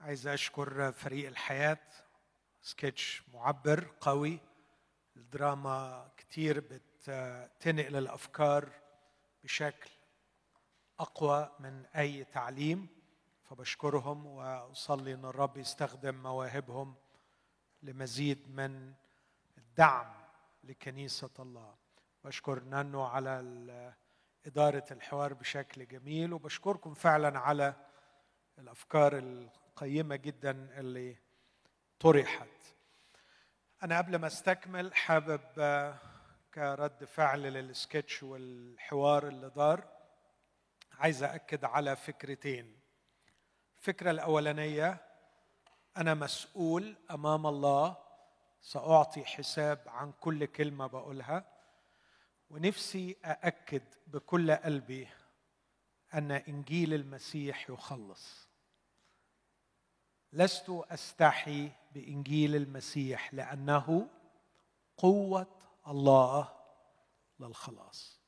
عايز أشكر فريق الحياة سكتش معبر قوي. الدراما كتير بتنقل الأفكار بشكل أقوى من أي تعليم فبشكرهم وأصلي إن الرب يستخدم مواهبهم لمزيد من الدعم لكنيسة الله. بشكر نانو على إدارة الحوار بشكل جميل وبشكركم فعلا على الأفكار القيمة جدا اللي طرحت. أنا قبل ما أستكمل حابب كرد فعل للسكتش والحوار اللي دار عايز أكد على فكرتين. الفكرة الأولانية أنا مسؤول أمام الله سأعطي حساب عن كل كلمة بقولها ونفسي أأكد بكل قلبي أن إنجيل المسيح يخلص. لست أستحي بإنجيل المسيح لأنه قوة الله للخلاص.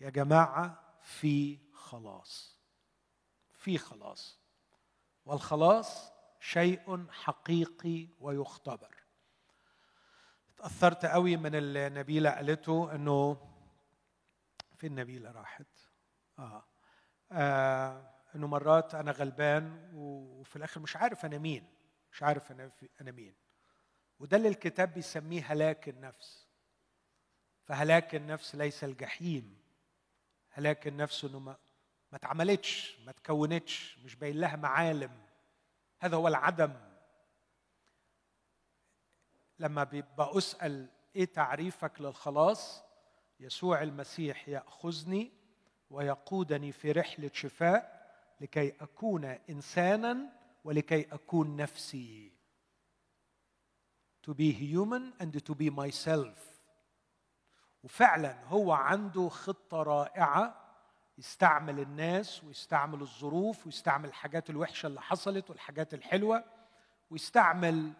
يا جماعة في خلاص. في خلاص. والخلاص شيء حقيقي ويختبر. تأثرت قوي من اللي نبيلة قالته إنه فين نبيلة راحت. آه. آه. إنه مرات أنا غلبان وفي الآخر مش عارف أنا مين مش عارف أنا أنا مين. وده اللي الكتاب بيسميه هلاك النفس. فهلاك النفس ليس الجحيم. هلاك النفس إنه ما ما اتعملتش ما تكونتش مش باين لها معالم. هذا هو العدم. لما بيبقى أسأل إيه تعريفك للخلاص؟ يسوع المسيح يأخذني ويقودني في رحلة شفاء لكي أكون إنسانا ولكي أكون نفسي. To be human and to be myself. وفعلا هو عنده خطة رائعة يستعمل الناس ويستعمل الظروف ويستعمل الحاجات الوحشة اللي حصلت والحاجات الحلوة ويستعمل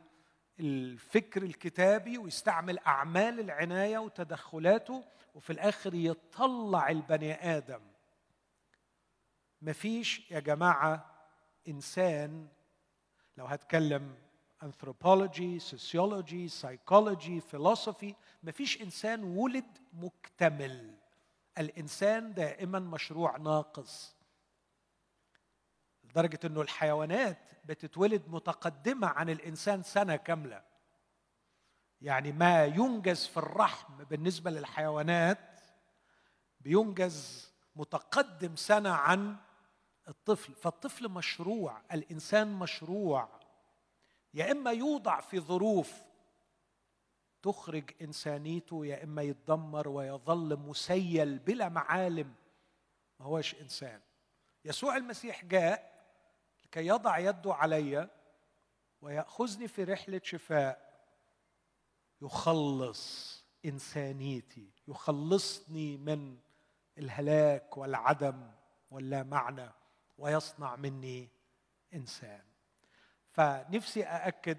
الفكر الكتابي ويستعمل أعمال العناية وتدخلاته وفي الآخر يطلع البني آدم. مفيش يا جماعة إنسان لو هتكلم anthropology, sociology, psychology, philosophy مفيش إنسان ولد مكتمل. الإنسان دائما مشروع ناقص. لدرجة إنه الحيوانات بتتولد متقدمة عن الإنسان سنة كاملة. يعني ما ينجز في الرحم بالنسبة للحيوانات بينجز متقدم سنة عن الطفل فالطفل مشروع الإنسان مشروع. يا إما يوضع في ظروف تخرج إنسانيته يا إما يتدمر ويظل مسيل بلا معالم. ما هوش إنسان. يسوع المسيح جاء لكي يضع يده علي ويأخذني في رحلة شفاء. يخلص إنسانيتي يخلصني من الهلاك والعدم واللا معنى. ويصنع مني إنسان. فنفسي أأكد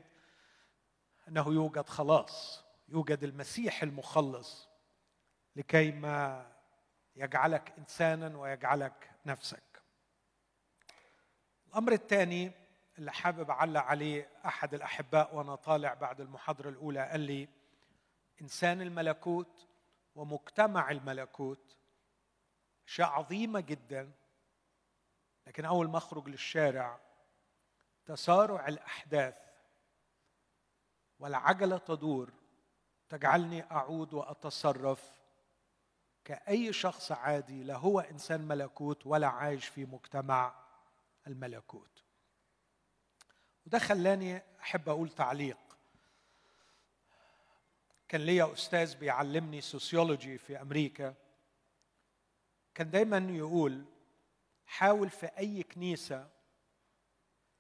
أنه يوجد خلاص يوجد المسيح المخلص لكي ما يجعلك إنسانا ويجعلك نفسك. الأمر الثاني اللي حابب أعلق عليه أحد الأحباء وأنا طالع بعد المحاضرة الأولى قال لي إنسان الملكوت ومجتمع الملكوت اشياء عظيمه جدا لكن أول ما أخرج للشارع تسارع الأحداث والعجلة تدور تجعلني أعود وأتصرف كأي شخص عادي لا هو إنسان ملكوت ولا عايش في مجتمع الملكوت. وده خلاني أحب أقول تعليق. كان ليا أستاذ بيعلمني سوسيولوجي في أمريكا. كان دايما يقول حاول في أي كنيسة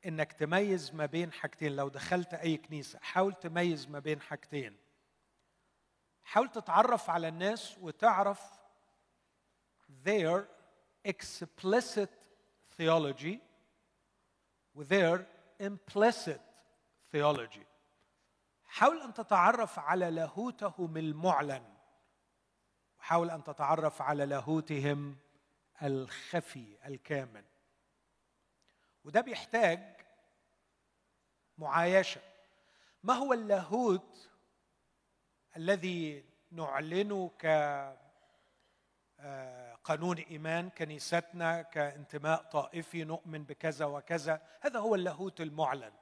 إنك تميز ما بين حاجتين. لو دخلت أي كنيسة حاول تميز ما بين حاجتين. حاول تتعرف على الناس وتعرف their explicit theology وtheir implicit theology. حاول أن تتعرف على لاهوتهم المعلن. وحاول أن تتعرف على لاهوتهم الخفي الكامن. وده بيحتاج معايشة. ما هو اللاهوت الذي نعلنه ك آه، إيمان كنيستنا كانتماء طائفي نؤمن بكذا وكذا؟ هذا هو اللاهوت المعلن.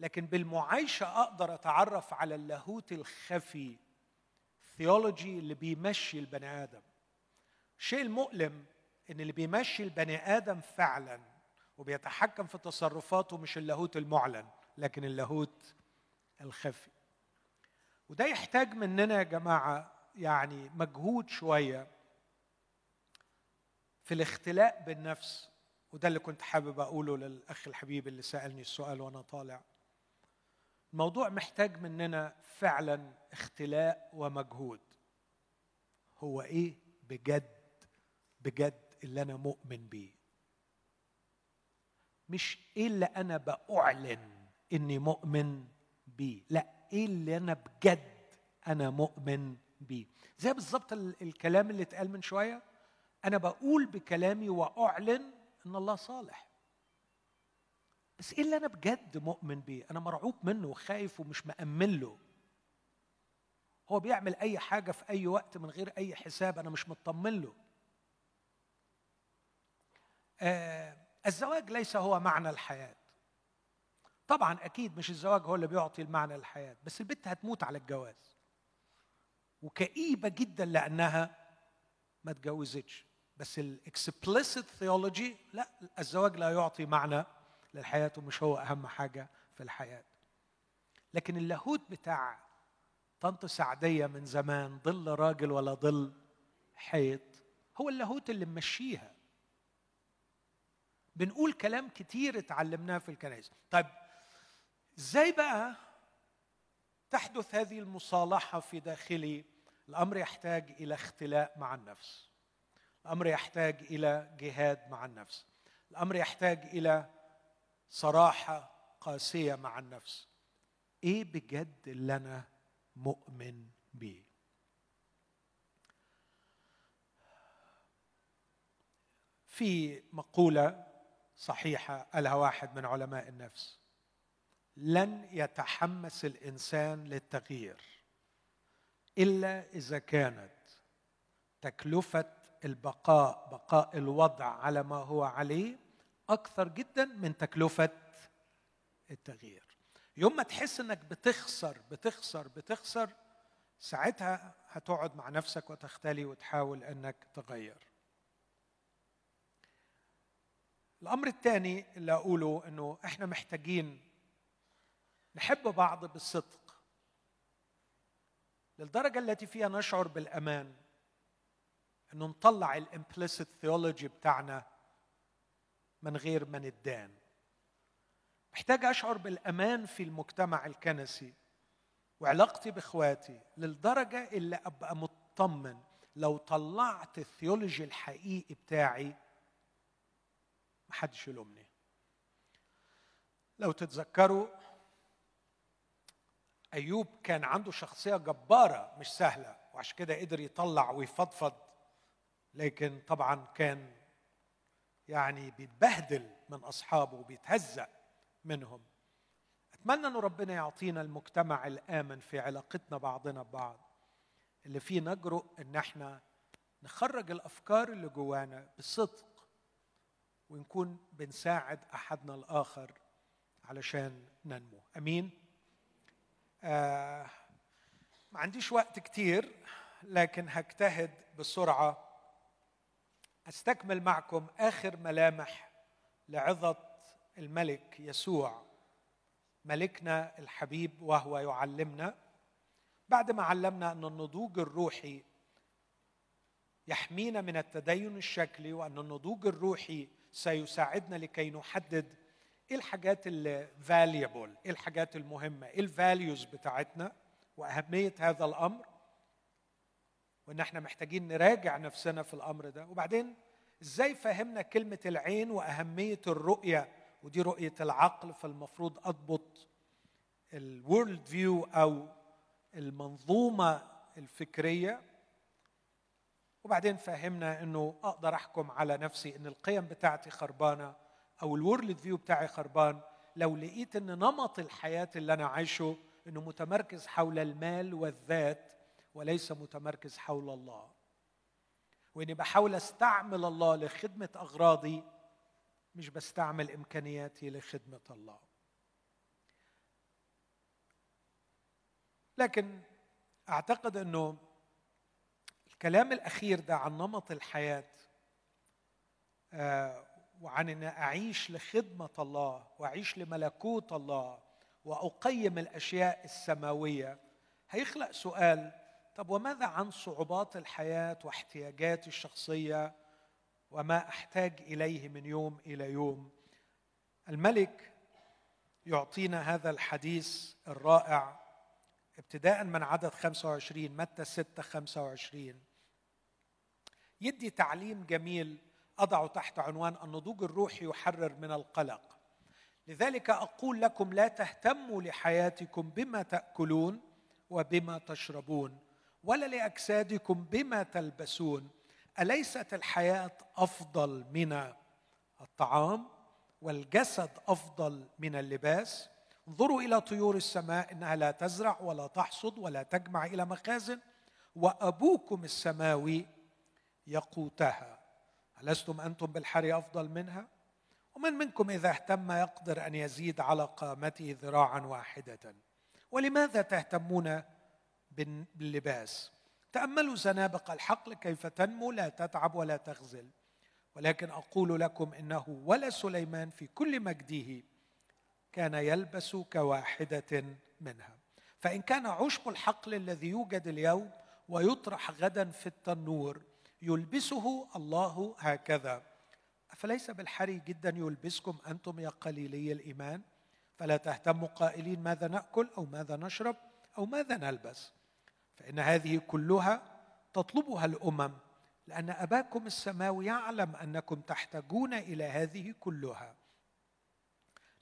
لكن بالمعايشة أقدر أتعرف على اللاهوت الخفي ثيولوجي اللي بيمشي البني آدم. الشيء المؤلم إن اللي بيمشي البني آدم فعلا وبيتحكم في تصرفاته مش اللاهوت المعلن لكن اللاهوت الخفي. وده يحتاج مننا يا جماعة يعني مجهود شوية في الاختلاء بالنفس وده اللي كنت حابب أقوله للأخ الحبيب اللي سألني السؤال وأنا طالع. الموضوع محتاج مننا فعلا اختلاء ومجهود. هو إيه؟ بجد بجد اللي أنا مؤمن بيه. مش إيه اللي أنا بأعلن إني مؤمن بيه لا إيه اللي أنا بجد أنا مؤمن بيه. زي بالظبط الكلام اللي اتقال من شوية أنا بقول بكلامي وأعلن إن الله صالح. بس إيه اللي أنا بجد مؤمن بيه؟ أنا مرعوب منه وخايف ومش مأمن له. هو بيعمل أي حاجة في أي وقت من غير أي حساب أنا مش مطمن له. الزواج ليس هو معنى الحياة. طبعا أكيد مش الزواج هو اللي بيعطي المعنى للحياة بس البنت هتموت على الجواز. وكئيبة جدا لأنها ما اتجوزتش بس ال explicit theology لا الزواج لا يعطي معنى للحياة ومش هو أهم حاجة في الحياة. لكن اللاهوت بتاع طنط سعدية من زمان ظل راجل ولا ظل حيط هو اللاهوت اللي ممشيها. بنقول كلام كتير اتعلمناه في الكنائس. طيب إزاي بقى تحدث هذه المصالحة في داخلي الأمر يحتاج إلى اختلاء مع النفس؟ الأمر يحتاج إلى جهاد مع النفس. الأمر يحتاج إلى صراحة قاسية مع النفس. إيه بجد اللي أنا مؤمن بيه؟ في مقولة صحيحة قالها واحد من علماء النفس. لن يتحمس الإنسان للتغيير إلا إذا كانت تكلفة البقاء بقاء الوضع على ما هو عليه أكثر جدا من تكلفة التغيير. يوم ما تحس إنك بتخسر بتخسر بتخسر ساعتها هتقعد مع نفسك وتختلي وتحاول إنك تغير. الأمر الثاني اللي أقوله إنه إحنا محتاجين نحب بعض بالصدق. للدرجة التي فيها نشعر بالأمان إنه نطلع ال implicit theology بتاعنا من غير ما ندان محتاج أشعر بالأمان في المجتمع الكنسي وعلاقتي بإخواتي للدرجة اللي أبقى مطمن لو طلعت ال theology الحقيقي بتاعي محدش يلومني. لو تتذكروا أيوب كان عنده شخصية جبارة مش سهلة وعشان كده قدر يطلع ويفضفض لكن طبعا كان يعني بيتبهدل من أصحابه وبيتهزأ منهم. أتمنى إن ربنا يعطينا المجتمع الآمن في علاقتنا بعضنا ببعض. اللي فيه نجرؤ إن إحنا نخرج الأفكار اللي جوانا بصدق ونكون بنساعد أحدنا الآخر علشان ننمو. أمين؟ آه ما عنديش وقت كتير لكن هجتهد بسرعة. أستكمل معكم آخر ملامح لعظة الملك يسوع ملكنا الحبيب وهو يعلمنا. بعد ما علمنا أن النضوج الروحي يحمينا من التدين الشكلي وأن النضوج الروحي سيساعدنا لكي نحدد إيه الحاجات اللي valuable إيه الحاجات المهمة إيه ال values بتاعتنا وأهمية هذا الأمر. وإن إحنا محتاجين نراجع نفسنا في الأمر ده. وبعدين إزاي فهمنا كلمة العين وأهمية الرؤية؟ ودي رؤية العقل فالمفروض أضبط ال world view أو المنظومة الفكرية. وبعدين فهمنا إنه أقدر أحكم على نفسي إن القيم بتاعتي خربانة أو ال world view بتاعي خربان. لو لقيت إن نمط الحياة اللي أنا عايشه إنه متمركز حول المال والذات وليس متمركز حول الله. وإني بحاول أستعمل الله لخدمة أغراضي مش بستعمل إمكانياتي لخدمة الله. لكن أعتقد إنه الكلام الأخير ده عن نمط الحياة آه، وعن إن أعيش لخدمة الله وأعيش لملكوت الله وأقيم الأشياء السماوية هيخلق سؤال طب وماذا عن صعوبات الحياة واحتياجاتي الشخصية وما أحتاج إليه من يوم إلى يوم؟ الملك يعطينا هذا الحديث الرائع ابتداء من عدد 25 متى 6 25 يدي تعليم جميل أضع تحت عنوان النضوج الروحي يحرر من القلق. لذلك أقول لكم لا تهتموا لحياتكم بما تأكلون وبما تشربون ولا لأجسادكم بما تلبسون. أليست الحياة أفضل من الطعام والجسد أفضل من اللباس؟ انظروا إلى طيور السماء إنها لا تزرع ولا تحصد ولا تجمع إلى مخازن وأبوكم السماوي يقوتها. ألستم أنتم بالحر أفضل منها؟ ومن منكم إذا اهتم يقدر أن يزيد على قامته ذراعا واحدة. ولماذا تهتمون باللباس؟ تأملوا زنابق الحقل كيف تنمو لا تتعب ولا تخزل ولكن أقول لكم إنه ولا سليمان في كل مجده كان يلبس كواحدة منها. فإن كان عشب الحقل الذي يوجد اليوم ويطرح غدا في التنور يلبسه الله هكذا. أفليس بالحري جدا يلبسكم أنتم يا قليلي الإيمان؟ فلا تهتموا قائلين ماذا نأكل أو ماذا نشرب أو ماذا نلبس. فإن هذه كلها تطلبها الأمم لأن أباكم السماوي يعلم أنكم تحتاجون إلى هذه كلها.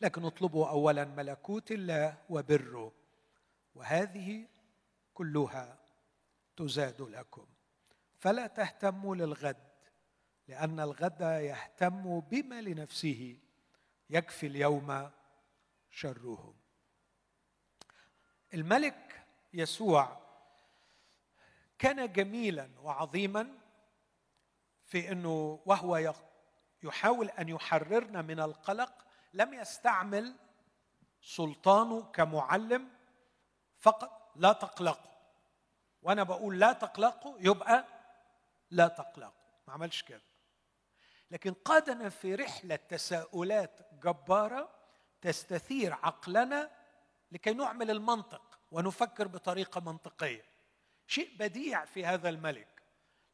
لكن اطلبوا أولا ملكوت الله وبره وهذه كلها تزاد لكم. فلا تهتموا للغد لأن الغد يهتم بما لنفسه يكفي اليوم شره الملك يسوع كان جميلا وعظيما في إنه وهو يحاول أن يحررنا من القلق لم يستعمل سلطانه كمعلم فقط لا تقلقوا وأنا بقول لا تقلقوا يبقى لا تقلقوا ما عملش كده. لكن قادنا في رحلة تساؤلات جبارة تستثير عقلنا لكي نعمل المنطق ونفكر بطريقة منطقية. شيء بديع في هذا الملك.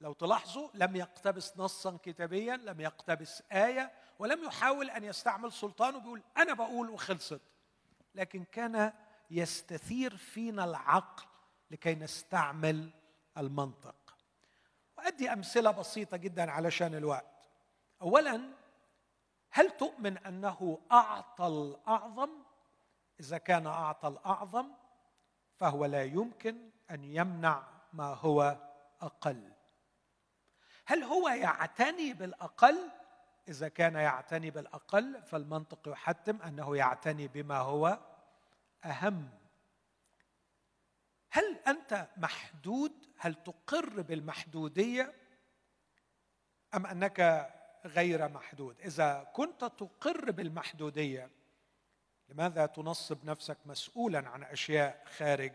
لو تلاحظوا لم يقتبس نصا كتابيا لم يقتبس آية ولم يحاول أن يستعمل سلطانه بيقول أنا بقول وخلصت. لكن كان يستثير فينا العقل لكي نستعمل المنطق. وادي أمثلة بسيطة جدا علشان الوقت. اولا هل تؤمن أنه أعطى الأعظم؟ إذا كان أعطى الأعظم فهو لا يمكن أن يمنع ما هو أقل. هل هو يعتني بالأقل؟ إذا كان يعتني بالأقل فالمنطق يحتم أنه يعتني بما هو أهم. هل أنت محدود؟ هل تقر بالمحدودية أم أنك غير محدود؟ إذا كنت تقر بالمحدودية لماذا تنصب نفسك مسؤولا عن أشياء خارج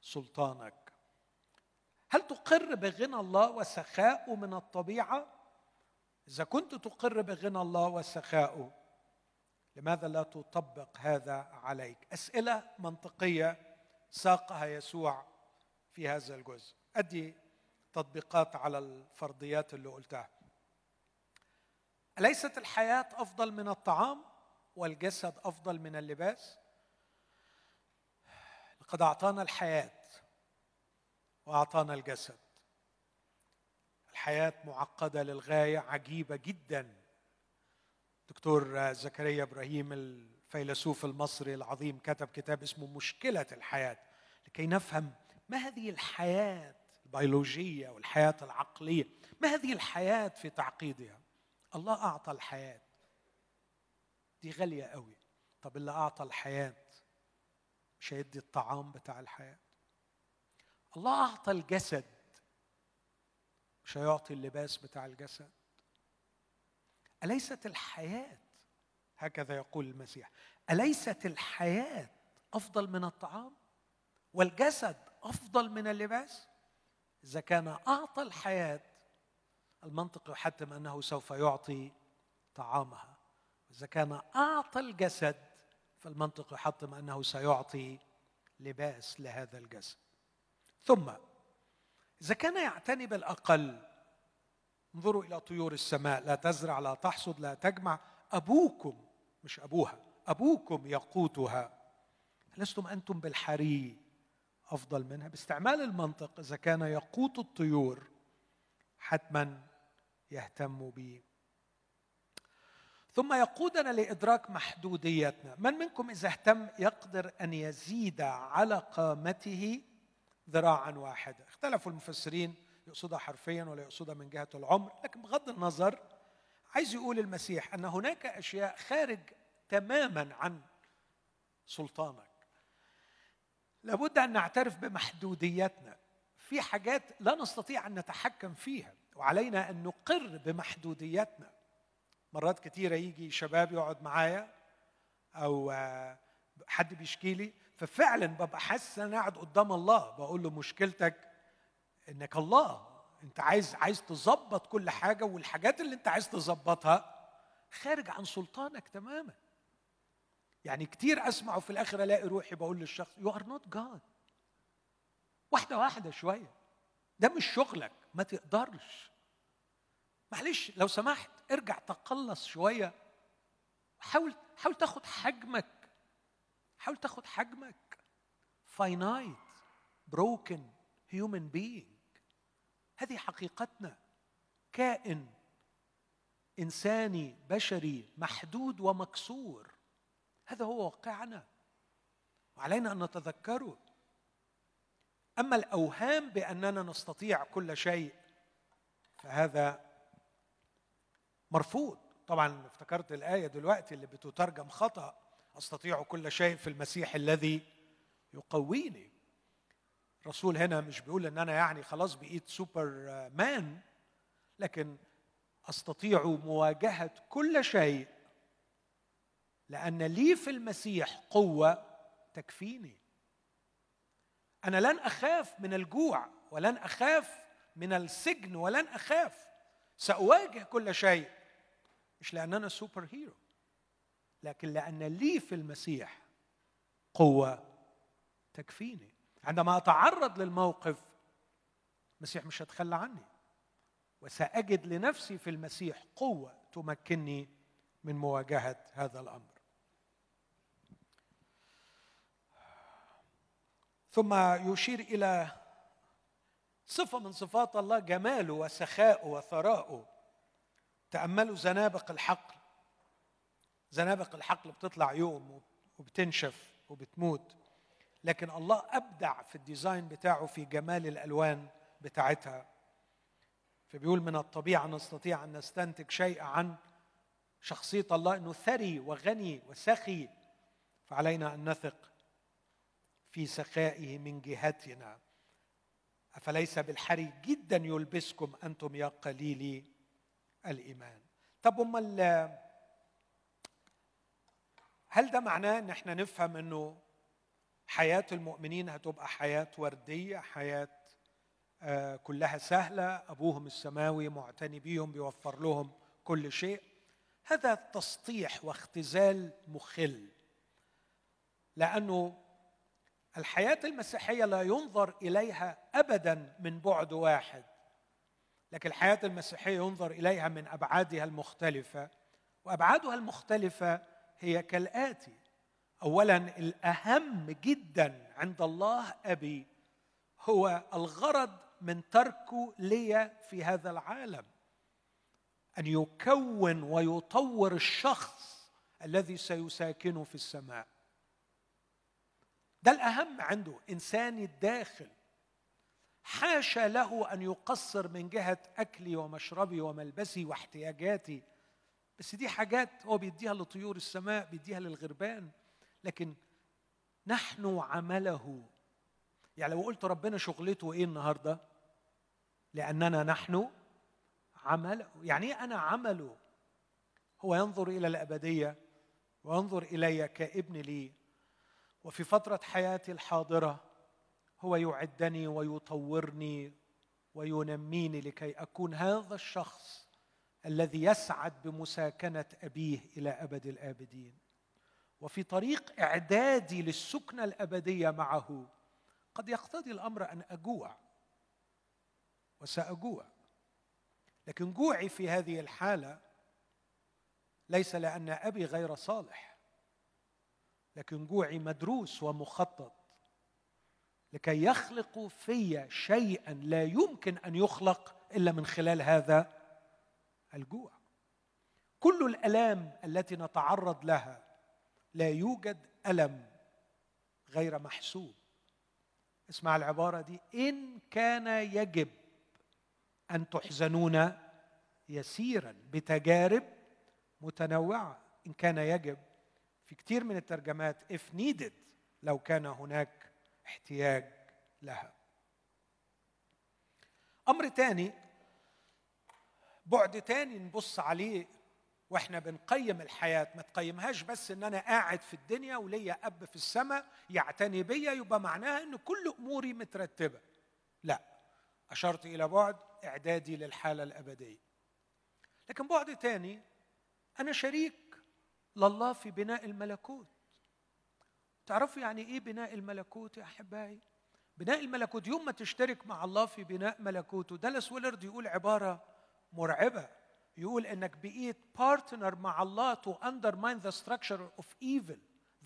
سلطانك؟ هل تقر بغنى الله وسخاءه من الطبيعة؟ إذا كنت تقر بغنى الله وسخاءه لماذا لا تطبق هذا عليك؟ أسئلة منطقية ساقها يسوع في هذا الجزء. أدي تطبيقات على الفرضيات اللي قلتها. أليست الحياة أفضل من الطعام والجسد أفضل من اللباس؟ لقد أعطانا الحياة وأعطانا الجسد. الحياة معقدة للغاية عجيبة جدا. دكتور زكريا إبراهيم الفيلسوف المصري العظيم كتب كتاب اسمه مشكلة الحياة لكي نفهم ما هذه الحياة البيولوجية والحياة العقلية ما هذه الحياة في تعقيدها؟ الله أعطى الحياة. دي غالية قوي. طب اللي أعطى الحياة مش هيدي الطعام بتاع الحياة؟ الله أعطى الجسد مش هيعطي اللباس بتاع الجسد. أليست الحياة هكذا يقول المسيح. أليست الحياة أفضل من الطعام؟ والجسد أفضل من اللباس؟ إذا كان أعطى الحياة المنطق يحتم أنه سوف يعطي طعامها. إذا كان أعطى الجسد فالمنطق يحتم أنه سيعطي لباس لهذا الجسد. ثم إذا كان يعتني بالأقل انظروا إلى طيور السماء لا تزرع لا تحصد لا تجمع أبوكم مش أبوها أبوكم يقوتها. لستم أنتم بالحري أفضل منها. باستعمال المنطق إذا كان يقوت الطيور حتما يهتم به ثم يقودنا لإدراك محدوديتنا. من منكم إذا اهتم يقدر أن يزيد على قامته ذراعا واحدة؟ اختلفوا المفسرين يقصدها حرفيا ولا يقصدها من جهة العمر لكن بغض النظر عايز يقول المسيح أن هناك أشياء خارج تماما عن سلطانك. لابد أن نعترف بمحدوديتنا. في حاجات لا نستطيع أن نتحكم فيها وعلينا أن نقر بمحدوديتنا. مرات كثيره يجي شباب يقعد معايا أو حد بيشكي لي ففعلا ببقى حاسس إن أنا قاعد قدام الله. بقول له مشكلتك إنك الله. انت عايز عايز تظبط كل حاجة والحاجات اللي انت عايز تظبطها خارج عن سلطانك تماما. يعني كتير أسمع وفي الآخر ألاقي روحي بقول للشخص you are not God واحدة واحدة شوية. ده مش شغلك ما تقدرش. معلش لو سمحت ارجع تقلص شوية. حاول حاول تاخد حجمك. حاول تاخد حجمك. finite broken human being هذه حقيقتنا. كائن إنساني بشري محدود ومكسور. هذا هو واقعنا. وعلينا أن نتذكره. أما الأوهام بأننا نستطيع كل شيء فهذا مرفوض. طبعا افتكرت الآية دلوقتي اللي بتترجم خطأ. أستطيع كل شيء في المسيح الذي يقويني. الرسول هنا مش بيقول إن أنا يعني خلاص بقيت سوبر مان لكن أستطيع مواجهة كل شيء لأن لي في المسيح قوة تكفيني. أنا لن أخاف من الجوع ولن أخاف من السجن ولن أخاف. سأواجه كل شيء مش لأن أنا سوبر هيرو لكن لأن لي في المسيح قوة تكفيني. عندما أتعرض للموقف المسيح مش هتخلى عني. وسأجد لنفسي في المسيح قوة تمكنني من مواجهة هذا الأمر. ثم يشير إلى صفة من صفات الله جماله وسخاؤه وثراؤه تأملوا زنابق الحقل. زنابق الحقل بتطلع يوم وبتنشف وبتموت. لكن الله أبدع في ال design بتاعه في جمال الألوان بتاعتها. فبيقول من الطبيعة نستطيع أن نستنتج شيء عن شخصية الله إنه ثري وغني وسخي فعلينا أن نثق في سخائه من جهتنا. أفليس بالحري جدا يلبسكم أنتم يا قليلي الإيمان. طب أمال هل ده معناه إن إحنا نفهم إنه حياة المؤمنين هتبقى حياة وردية حياة آه، كلها سهلة. أبوهم السماوي معتني بيهم بيوفر لهم كل شيء. هذا تسطيح واختزال مخل لأنه الحياة المسيحية لا ينظر إليها ابدا من بعد واحد لكن الحياة المسيحية ينظر إليها من أبعادها المختلفة. وأبعادها المختلفة هي كالآتي. اولا الأهم جدا عند الله أبي هو الغرض من تركه لي في هذا العالم أن يكون ويطور الشخص الذي سيساكنه في السماء. ده الأهم عنده انساني الداخل. حاشا له أن يقصر من جهة أكلي ومشربي وملبسي واحتياجاتي بس دي حاجات هو بيديها لطيور السماء بيديها للغربان. لكن نحن عمله. يعني لو قلت ربنا شغلته إيه النهارده؟ لأننا نحن عمله يعني إيه أنا عمله؟ هو ينظر إلى الأبدية وينظر إلي كابن لي. وفي فترة حياتي الحاضرة هو يعدني ويطورني وينميني لكي أكون هذا الشخص الذي يسعد بمساكنة أبيه إلى أبد الآبدين. وفي طريق إعدادي للسكنة الأبدية معه. قد يقتضي الأمر أن أجوع وسأجوع. لكن جوعي في هذه الحالة ليس لأن أبي غير صالح لكن جوعي مدروس ومخطط. لكي يخلقوا في شيئا لا يمكن أن يخلق إلا من خلال هذا الجوع. كل الألام التي نتعرض لها لا يوجد ألم غير محسوب. اسمع العبارة دي. إن كان يجب أن تحزنون يسيرا بتجارب متنوعة. إن كان يجب. في كثير من الترجمات if needed لو كان هناك احتياج لها. أمر تاني بعد تاني نبص عليه وإحنا بنقيم الحياة. ما تقيمهاش بس إن أنا قاعد في الدنيا وليا أب في السماء يعتني بيا يبقى معناها إن كل أموري مترتبة. لا أشرت إلى بعد إعدادي للحالة الأبدية. لكن بعد تاني أنا شريك لله في بناء الملكوت. تعرفوا يعني إيه بناء الملكوت يا أحبائي؟ بناء الملكوت يوم ما تشترك مع الله في بناء ملكوته دالاس ويلرد يقول عبارة مرعبة. يقول إنك بقيت partner مع الله to undermine the structure of evil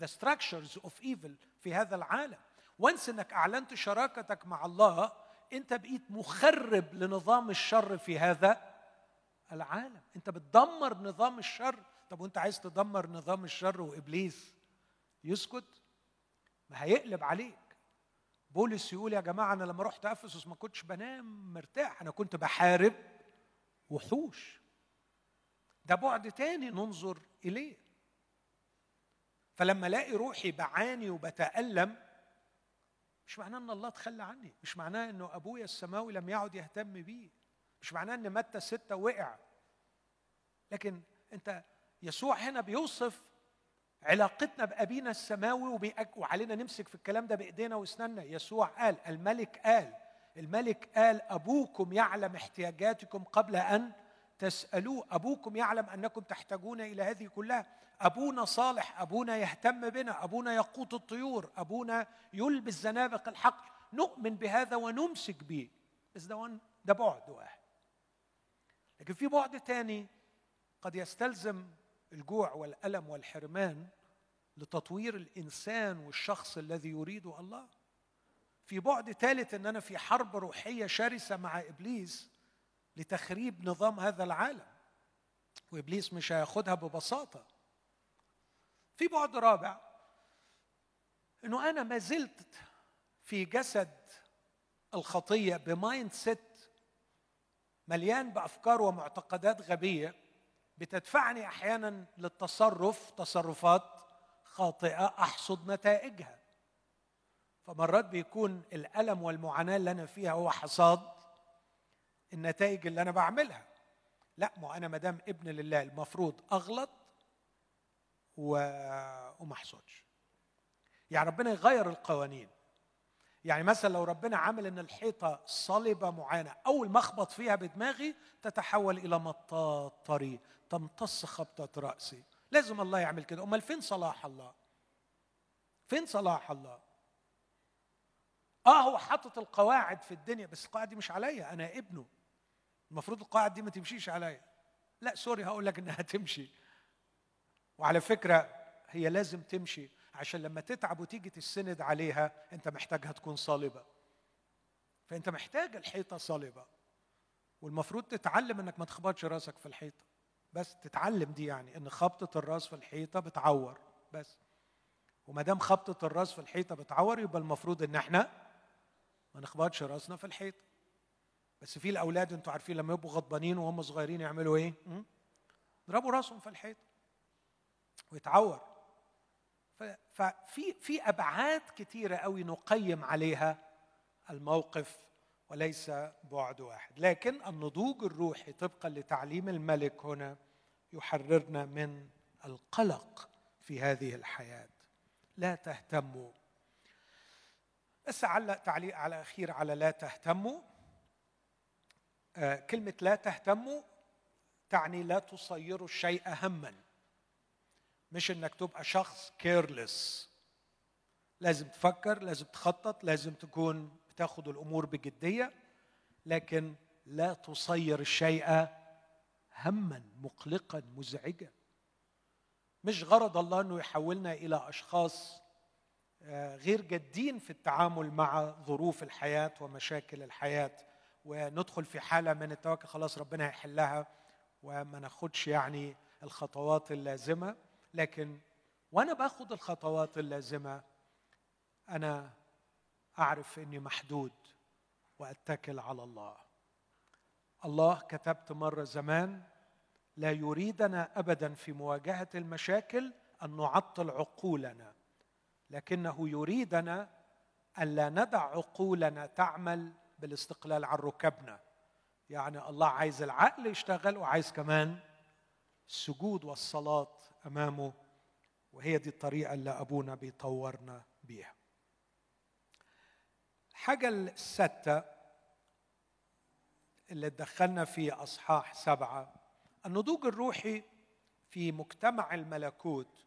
the structures of evil في هذا العالم. once إنك أعلنت شراكتك مع الله أنت بقيت مخرب لنظام الشر في هذا العالم. أنت بتدمر نظام الشر. طب وأنت عايز تدمر نظام الشر وإبليس؟ يسكت. ما هيقلب عليك. بولس يقول يا جماعة أنا لما رحت أفسس ما كنتش بنام مرتاح أنا كنت بحارب وحوش. ده بعد تاني ننظر إليه. فلما ألاقي روحي بعاني وبتألم مش معناه إن الله تخلى عني مش معناه إنه أبويا السماوي لم يعد يهتم بي مش معناه إن متى ستة وقع. لكن أنت يسوع هنا بيوصف علاقتنا بأبينا السماوي وعلينا نمسك في الكلام ده بإيدينا وأسناننا. يسوع قال الملك قال الملك قال أبوكم يعلم احتياجاتكم قبل أن تسألوه أبوكم يعلم أنكم تحتاجون إلى هذه كلها. أبونا صالح أبونا يهتم بنا أبونا يقوت الطيور أبونا يلبس زنابق الحق. نؤمن بهذا ونمسك به. بس ده ده بعد واحد. لكن في بعد ثاني قد يستلزم الجوع والألم والحرمان لتطوير الإنسان والشخص الذي يريده الله. في بعد ثالث إن أنا في حرب روحية شرسة مع إبليس لتخريب نظام هذا العالم. وإبليس مش هياخدها ببساطة. في بعد رابع إنه أنا ما زلت في جسد الخطية ب mindset مليان بأفكار ومعتقدات غبية بتدفعني أحيانا للتصرف تصرفات خاطئة أحصد نتائجها. فمرات بيكون الألم والمعاناة اللي أنا فيها هو حصاد النتائج اللي أنا بعملها. لا ما أنا ما دام ابن لله المفروض أغلط و... وما أحصدش. يعني ربنا يغير القوانين. يعني مثلا لو ربنا عمل إن الحيطة صلبة معينة أول ما أخبط فيها بدماغي تتحول إلى مطاط طري تمتص خبطة رأسي. لازم الله يعمل كده. أمال فين صلاح الله؟ فين صلاح الله؟ آه هو حاطط القواعد في الدنيا بس القواعد دي مش عليا أنا ابنه. المفروض القواعد دي ما تمشيش عليا. لا سوري هقول لك إنها تمشي. وعلى فكرة هي لازم تمشي عشان لما تتعب وتيجي تسند عليها أنت محتاجها تكون صلبة. فأنت محتاج الحيطة صلبة. والمفروض تتعلم إنك ما تخبطش راسك في الحيطة. بس تتعلم دي يعني إن خبطة الراس في الحيطة بتعور. بس. وما دام خبطة الراس في الحيطة بتعور يبقى المفروض إن إحنا ما نخبطش راسنا في الحيطة. بس في الأولاد أنتوا عارفين لما يبقوا غضبانين وهم صغيرين يعملوا إيه؟ يضربوا راسهم في الحيط ويتعور. ففي في أبعاد كثيره قوي نقيم عليها الموقف وليس بعد واحد. لكن النضوج الروحي طبقا لتعليم الملك هنا يحررنا من القلق في هذه الحياة. لا تهتموا. بس علق تعليق على أخير على لا تهتموا. آه كلمة لا تهتموا تعني لا تصيروا الشيء هما مش إنك تبقى شخص كيرلس لازم تفكر لازم تخطط لازم تكون بتاخد الأمور بجدية لكن لا تصير الشيء هما مقلقا مزعجا. مش غرض الله إنه يحولنا إلى أشخاص آه، غير جادين في التعامل مع ظروف الحياة ومشاكل الحياة. وندخل في حالة من التوكل خلاص ربنا هيحلها وما ناخدش يعني الخطوات اللازمة. لكن وأنا باخد الخطوات اللازمة أنا أعرف إني محدود وأتكل على الله. الله كتبت مرة زمان لا يريدنا ابدا في مواجهة المشاكل أن نعطل عقولنا لكنه يريدنا الا ندع عقولنا تعمل بالاستقلال عن ركبنا. يعني الله عايز العقل يشتغل وعايز كمان السجود والصلاة أمامه وهي دي الطريقة اللي أبونا بيطورنا بيها. الحاجة السادسه اللي تدخلنا في أصحاح سبعة النضوج الروحي في مجتمع الملكوت.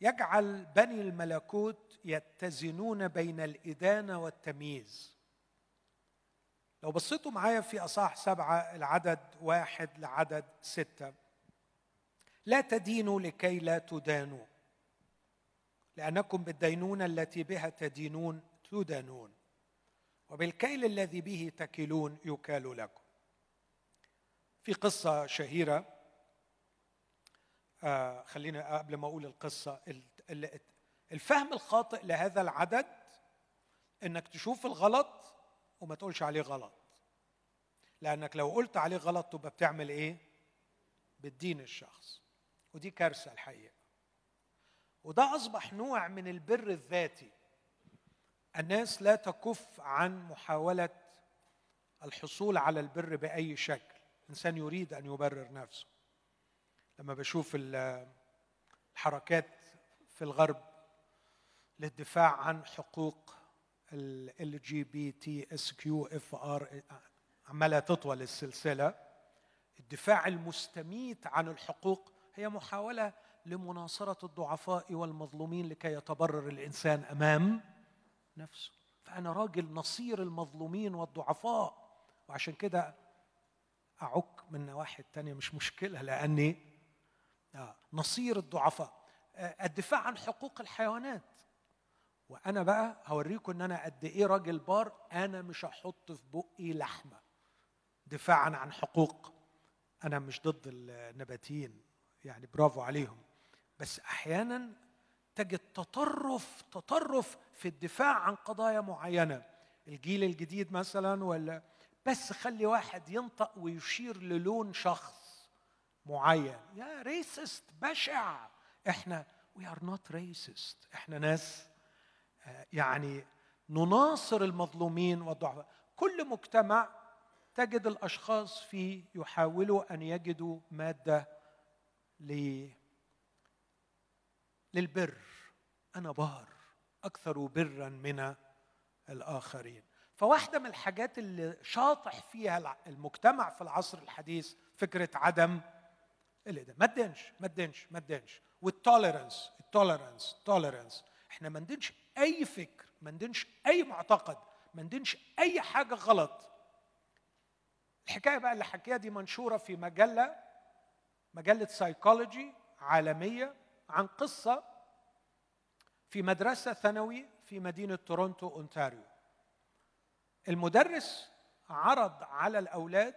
يجعل بني الملكوت يتزنون بين الإدانة والتمييز. لو بصيتوا معايا في أصح سبعة العدد واحد لعدد ستة. لا تدينوا لكي لا تدانوا لأنكم بالدينونة التي بها تدينون تدانون وبالكيل الذي به تكلون يكال لكم. في قصة شهيرة آه خلينا قبل ما أقول القصة الفهم الخاطئ لهذا العدد إنك تشوف الغلط وما تقولش عليه غلط. لأنك لو قلت عليه غلط تبقى بتعمل إيه؟ بتدين الشخص. ودي كارثة الحقيقة. وده أصبح نوع من البر الذاتي. الناس لا تكف عن محاولة الحصول على البر بأي شكل. إنسان يريد أن يبرر نفسه. لما بشوف الحركات في الغرب للدفاع عن حقوق ال جي بي تي اس كيو اف ار عمالة تطول السلسلة. الدفاع المستميت عن الحقوق هي محاولة لمناصرة الضعفاء والمظلومين لكي يتبرر الإنسان أمام نفسه. فأنا راجل نصير المظلومين والضعفاء وعشان كده أعك من نواحي التانية مش مشكلة لأني آه، نصير الضعفاء. آه، الدفاع عن حقوق الحيوانات. وأنا بقى هوريكم إن أنا قد إيه راجل بار أنا مش هحط في بقي لحمة. دفاعا عن حقوق. أنا مش ضد النباتيين. يعني برافو عليهم. بس أحيانا تجد تطرف تطرف في الدفاع عن قضايا معينة. الجيل الجديد مثلا ولا بس خلي واحد ينطق ويشير للون شخص معين. يا racist بشع. إحنا we are not racist إحنا ناس يعني نناصر المظلومين والضعفاء كل مجتمع تجد الأشخاص فيه يحاولوا أن يجدوا مادة ل للبر. أنا بار أكثر برا من الآخرين. فواحدة من الحاجات اللي شاطح فيها المجتمع في العصر الحديث فكرة عدم الادانه ما تدينش ما تدينش ما تدينش وال tolerance ال tolerance ال tolerance إحنا ما ندينش أي فكر ما ندينش أي معتقد ما ندينش أي حاجة غلط. الحكاية بقى اللي حكيها دي منشورة في مجلة مجلة سايكولوجي عالمية عن قصة في مدرسة ثانوي في مدينة تورونتو أونتاريو. المدرس عرض على الأولاد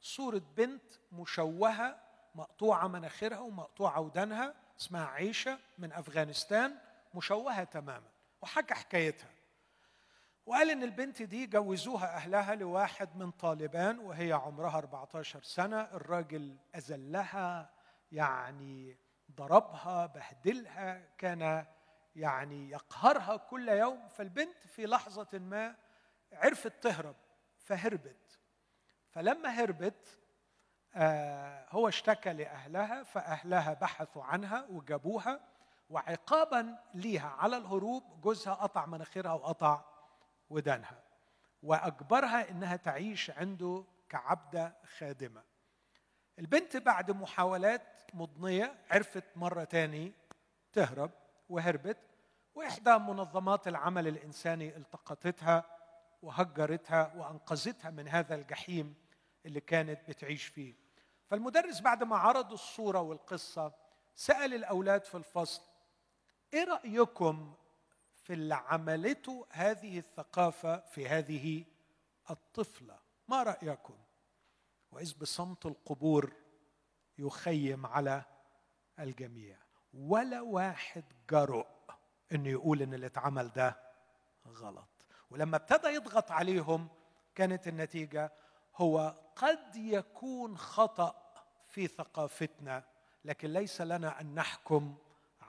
صورة بنت مشوهة مقطوعة مناخيرها ومقطوعة ودانها اسمها عيشة من أفغانستان مشوهة تماما. وحكى حكايتها. وقال إن البنت دي جوزوها أهلها لواحد من طالبان وهي عمرها 14 سنة. الراجل أذلها يعني ضربها بهدلها كان يعني يقهرها كل يوم. فالبنت في لحظة ما عرفت تهرب فهربت. فلما هربت آه هو اشتكى لأهلها فأهلها بحثوا عنها وجابوها. وعقابا ليها. على الهروب جوزها قطع مناخيرها وقطع ودانها. وأجبرها إنها تعيش عنده كعبدة خادمة. البنت بعد محاولات مضنية عرفت مرة تاني تهرب وهربت وإحدى منظمات العمل الإنساني التقطتها وهجرتها وأنقذتها من هذا الجحيم اللي كانت بتعيش فيه. فالمدرس بعد ما عرض الصورة والقصة سأل الأولاد في الفصل إيه رأيكم في اللي عملته هذه الثقافة في هذه الطفلة؟ ما رأيكم؟ وإذ بصمت القبور يخيم على الجميع. ولا واحد جرؤ إنه يقول إن اللي اتعمل ده غلط. ولما ابتدى يضغط عليهم كانت النتيجة هو قد يكون خطأ في ثقافتنا لكن ليس لنا أن نحكم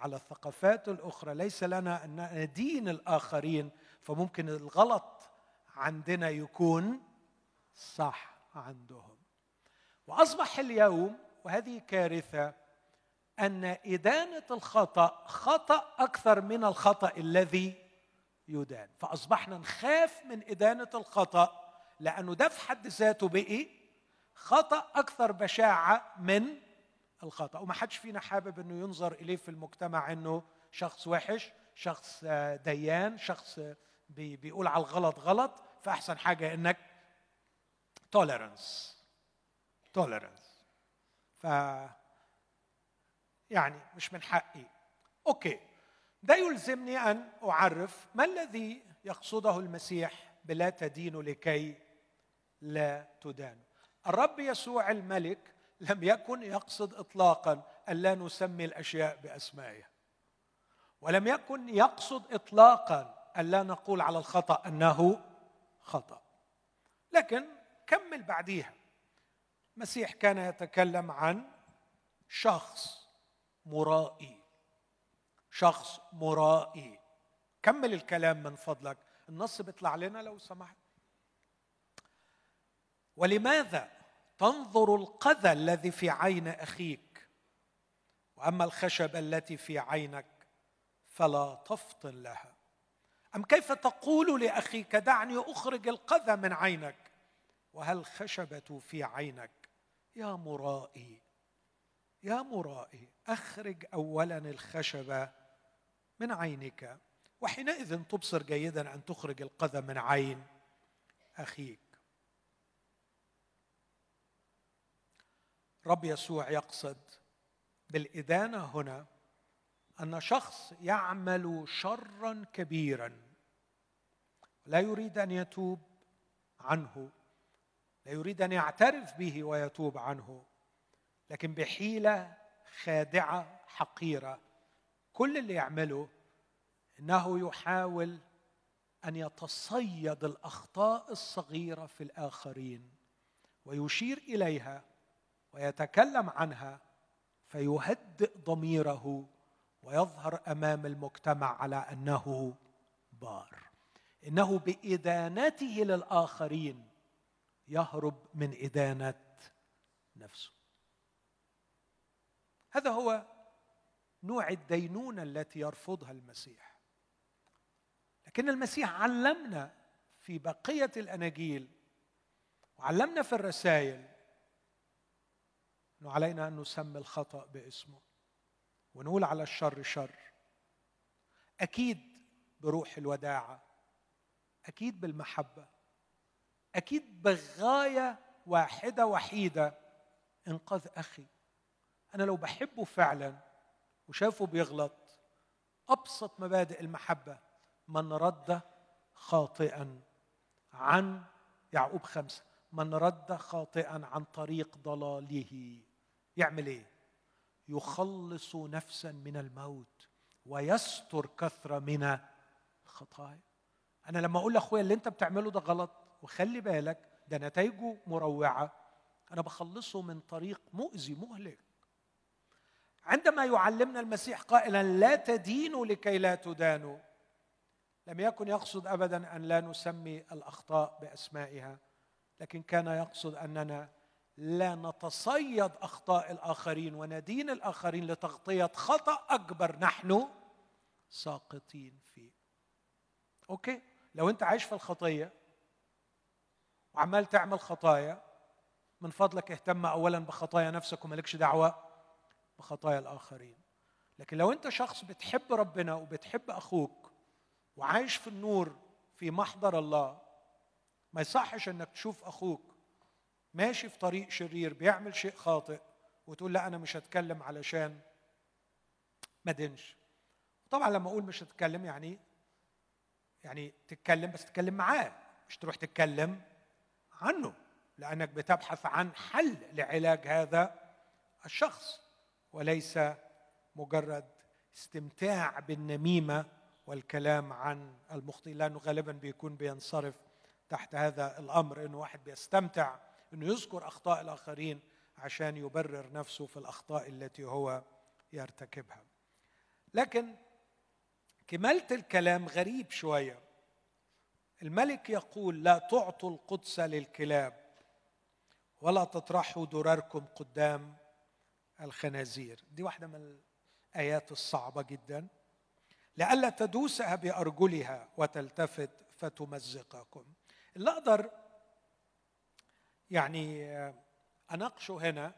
على الثقافات الأخرى ليس لنا أن ندين الآخرين فممكن الغلط عندنا يكون صح عندهم. وأصبح اليوم وهذه كارثة أن إدانة الخطأ خطأ أكثر من الخطأ الذي يدان. فأصبحنا نخاف من إدانة الخطأ لأنه ده في حد ذاته بقي خطأ أكثر بشاعة من الخطا وما حدش فينا حابب إنه ينظر إليه في المجتمع إنه شخص وحش شخص ديان شخص بيقول على الغلط غلط فأحسن حاجة إنك tolerance tolerance ف يعني مش من حقي. okay. ده يلزمني أن أعرف ما الذي يقصده المسيح بلا تدين لكي لا تدان. الرب يسوع الملك لم يكن يقصد اطلاقا أن لا نسمي الأشياء بأسمائها. ولم يكن يقصد اطلاقا أن لا نقول على الخطأ أنه خطأ. لكن كمل بعديها. المسيح كان يتكلم عن شخص مرائي. شخص مرائي. كمل الكلام من فضلك. النص بيطلع لنا لو سمحت. ولماذا تنظر القذى الذي في عين أخيك وأما الخشبه التي في عينك فلا تفطن لها. أم كيف تقول لأخيك دعني أخرج القذى من عينك؟ وهل الخشبه في عينك؟ يا مرائي يا مرائي أخرج اولا الخشبه من عينك. وحينئذ تبصر جيدا أن تخرج القذى من عين أخيك. رب يسوع يقصد بالإدانة هنا أن شخص يعمل شرا كبيرا لا يريد أن يتوب عنه لا يريد أن يعترف به ويتوب عنه لكن بحيلة خادعة حقيرة كل اللي يعمله إنه يحاول أن يتصيد الأخطاء الصغيرة في الآخرين ويشير إليها ويتكلم عنها فيهدئ ضميره ويظهر أمام المجتمع على أنه بار. إنه بإدانته للآخرين يهرب من إدانة نفسه. هذا هو نوع الدينونة التي يرفضها المسيح. لكن المسيح علمنا في بقية الأناجيل وعلمنا في الرسائل إنه علينا أن نسمي الخطأ باسمه ونقول على الشر شر. أكيد بروح الوداعة أكيد بالمحبة أكيد بغايه واحدة وحيدة إنقاذ أخي. أنا لو بحبه فعلا وشافه بيغلط أبسط مبادئ المحبة من رد خاطئا عن يعقوب خمسة. من رد خاطئا عن طريق ضلاله. يعمل إيه؟ يخلص نفسا من الموت ويستر كثره من الخطايا. أنا لما أقول لأخويا اللي أنت بتعمله ده غلط وخلي بالك ده نتائجه مروعة. أنا بخلصه من طريق مؤذي مهلك. عندما يعلمنا المسيح قائلا لا تدينوا لكي لا تدانوا لم يكن يقصد ابدا أن لا نسمي الأخطاء بأسمائها. لكن كان يقصد أننا لا نتصيد أخطاء الآخرين وندين الآخرين لتغطية خطأ أكبر. نحن ساقطين فيه. أوكي؟ لو أنت عايش في الخطية وعمال تعمل خطايا من فضلك اهتم اولا بخطايا نفسك ومالكش دعوة بخطايا الآخرين. لكن لو أنت شخص بتحب ربنا وبتحب أخوك وعايش في النور في محضر الله ما يصحش إنك تشوف أخوك ماشي في طريق شرير بيعمل شيء خاطئ وتقول لا أنا مش هتكلم علشان ما دينش طبعا لما أقول مش هتكلم يعني يعني تتكلم بس تتكلم معاه مش تروح تتكلم عنه لأنك بتبحث عن حل لعلاج هذا الشخص. وليس مجرد استمتاع بالنميمة والكلام عن المخطئ لأنه غالبا بيكون بينصرف تحت هذا الأمر إنه واحد بيستمتع إنه يذكر أخطاء الآخرين عشان يبرر نفسه في الأخطاء التي هو يرتكبها. لكن كمالة الكلام غريب شوية. الملك يقول لا تعطوا القدس للكلاب ولا تطرحوا دراركم قدام الخنازير. دي واحدة من الآيات الصعبة جدا. لئلا تدوسها بأرجلها وتلتفت فتمزقكم. اللي أقدر يعني أناقشه هنا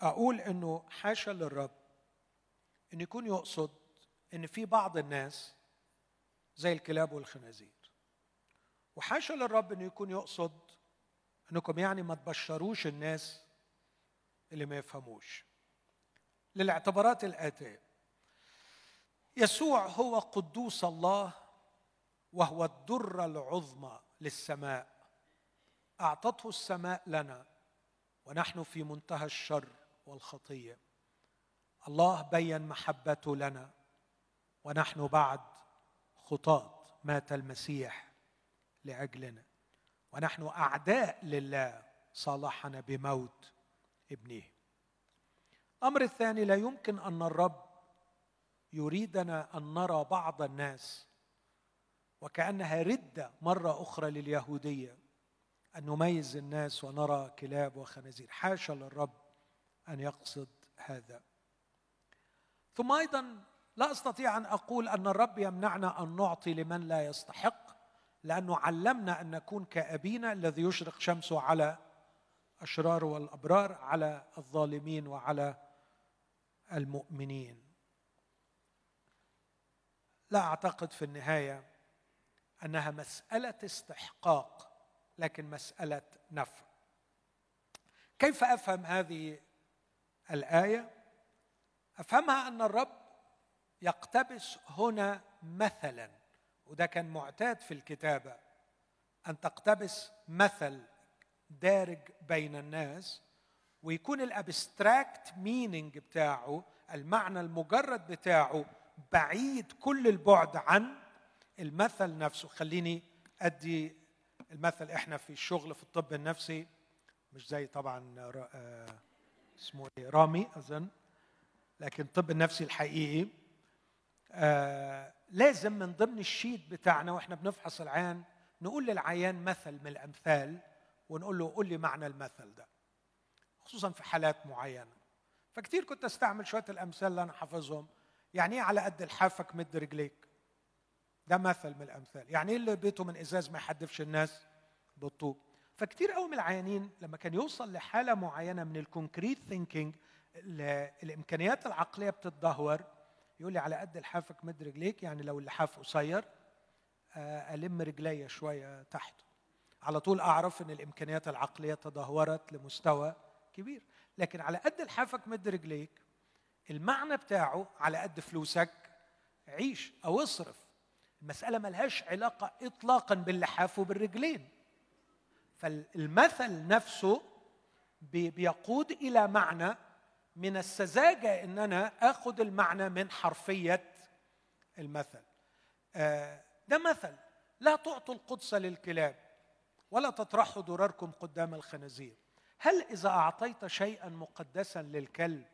أقول إنه حاشا للرب إن يكون يقصد إن في بعض الناس زي الكلاب والخنازير. وحاشا للرب إنه يكون يقصد إنكم يعني ما تبشروش الناس اللي ما يفهموش. للاعتبارات الآتية. يسوع هو قدوس الله وهو الدرة العظمى. للسماء. أعطته السماء لنا ونحن في منتهى الشر والخطية. الله بين محبته لنا ونحن بعد خطاة مات المسيح لأجلنا. ونحن أعداء لله صالحنا بموت ابنه. الامر الثاني لا يمكن أن الرب يريدنا أن نرى بعض الناس وكأنها ردة مرة أخرى لليهودية. أن نميز الناس ونرى كلاب وخنازير. حاشا للرب أن يقصد هذا. ثم أيضا لا أستطيع أن أقول أن الرب يمنعنا أن نعطي لمن لا يستحق لأنه علمنا أن نكون كأبينا الذي يشرق شمسه على الأشرار والأبرار على الظالمين وعلى المؤمنين. لا أعتقد في النهاية أنها مسألة استحقاق لكن مسألة نفع. كيف أفهم هذه الآية؟ أفهمها أن الرب يقتبس هنا مثلا وده كان معتاد في الكتابة أن تقتبس مثل دارج بين الناس ويكون ال abstract meaning بتاعه المعنى المجرد بتاعه بعيد كل البعد عن المثل نفسه. خليني أدي المثل إحنا في الشغل في الطب النفسي مش زي طبعا آه، اسمه إيه رامي أظن لكن الطب النفسي الحقيقي. آه لازم من ضمن الشيت بتاعنا وإحنا بنفحص العيان نقول للعيان مثل من الأمثال ونقول له قول لي معنى المثل ده خصوصا في حالات معينة. فكتير كنت أستعمل شوية الأمثال اللي أنا حافظهم. يعني إيه على قد لحافك مد رجليك؟ ده مثل من الأمثال. يعني إيه اللي بيته من إزاز ما يحدفش الناس بالطوب؟ فكتير قوي من العيانين لما كان يوصل لحالة معينة من ال concrete thinking الإمكانيات العقلية بتتدهور. يقول لي على قد لحافك مد رجليك يعني لو اللحاف قصير آه، ألم رجلي شوية تحته على طول أعرف إن الإمكانيات العقلية تدهورت لمستوى كبير. لكن على قد لحافك مد رجليك المعنى بتاعه على قد فلوسك عيش أو اصرف. المسألة ملهاش علاقة إطلاقا باللحاف وبالرجلين. فالمثل نفسه بيقود إلى معنى من السذاجة إن أنا آخذ المعنى من حرفية المثل. آه، ده مثل لا تعطوا القدس للكلاب ولا تطرحوا دراركم قدام الخنازير. هل إذا أعطيت شيئا مقدسا للكلب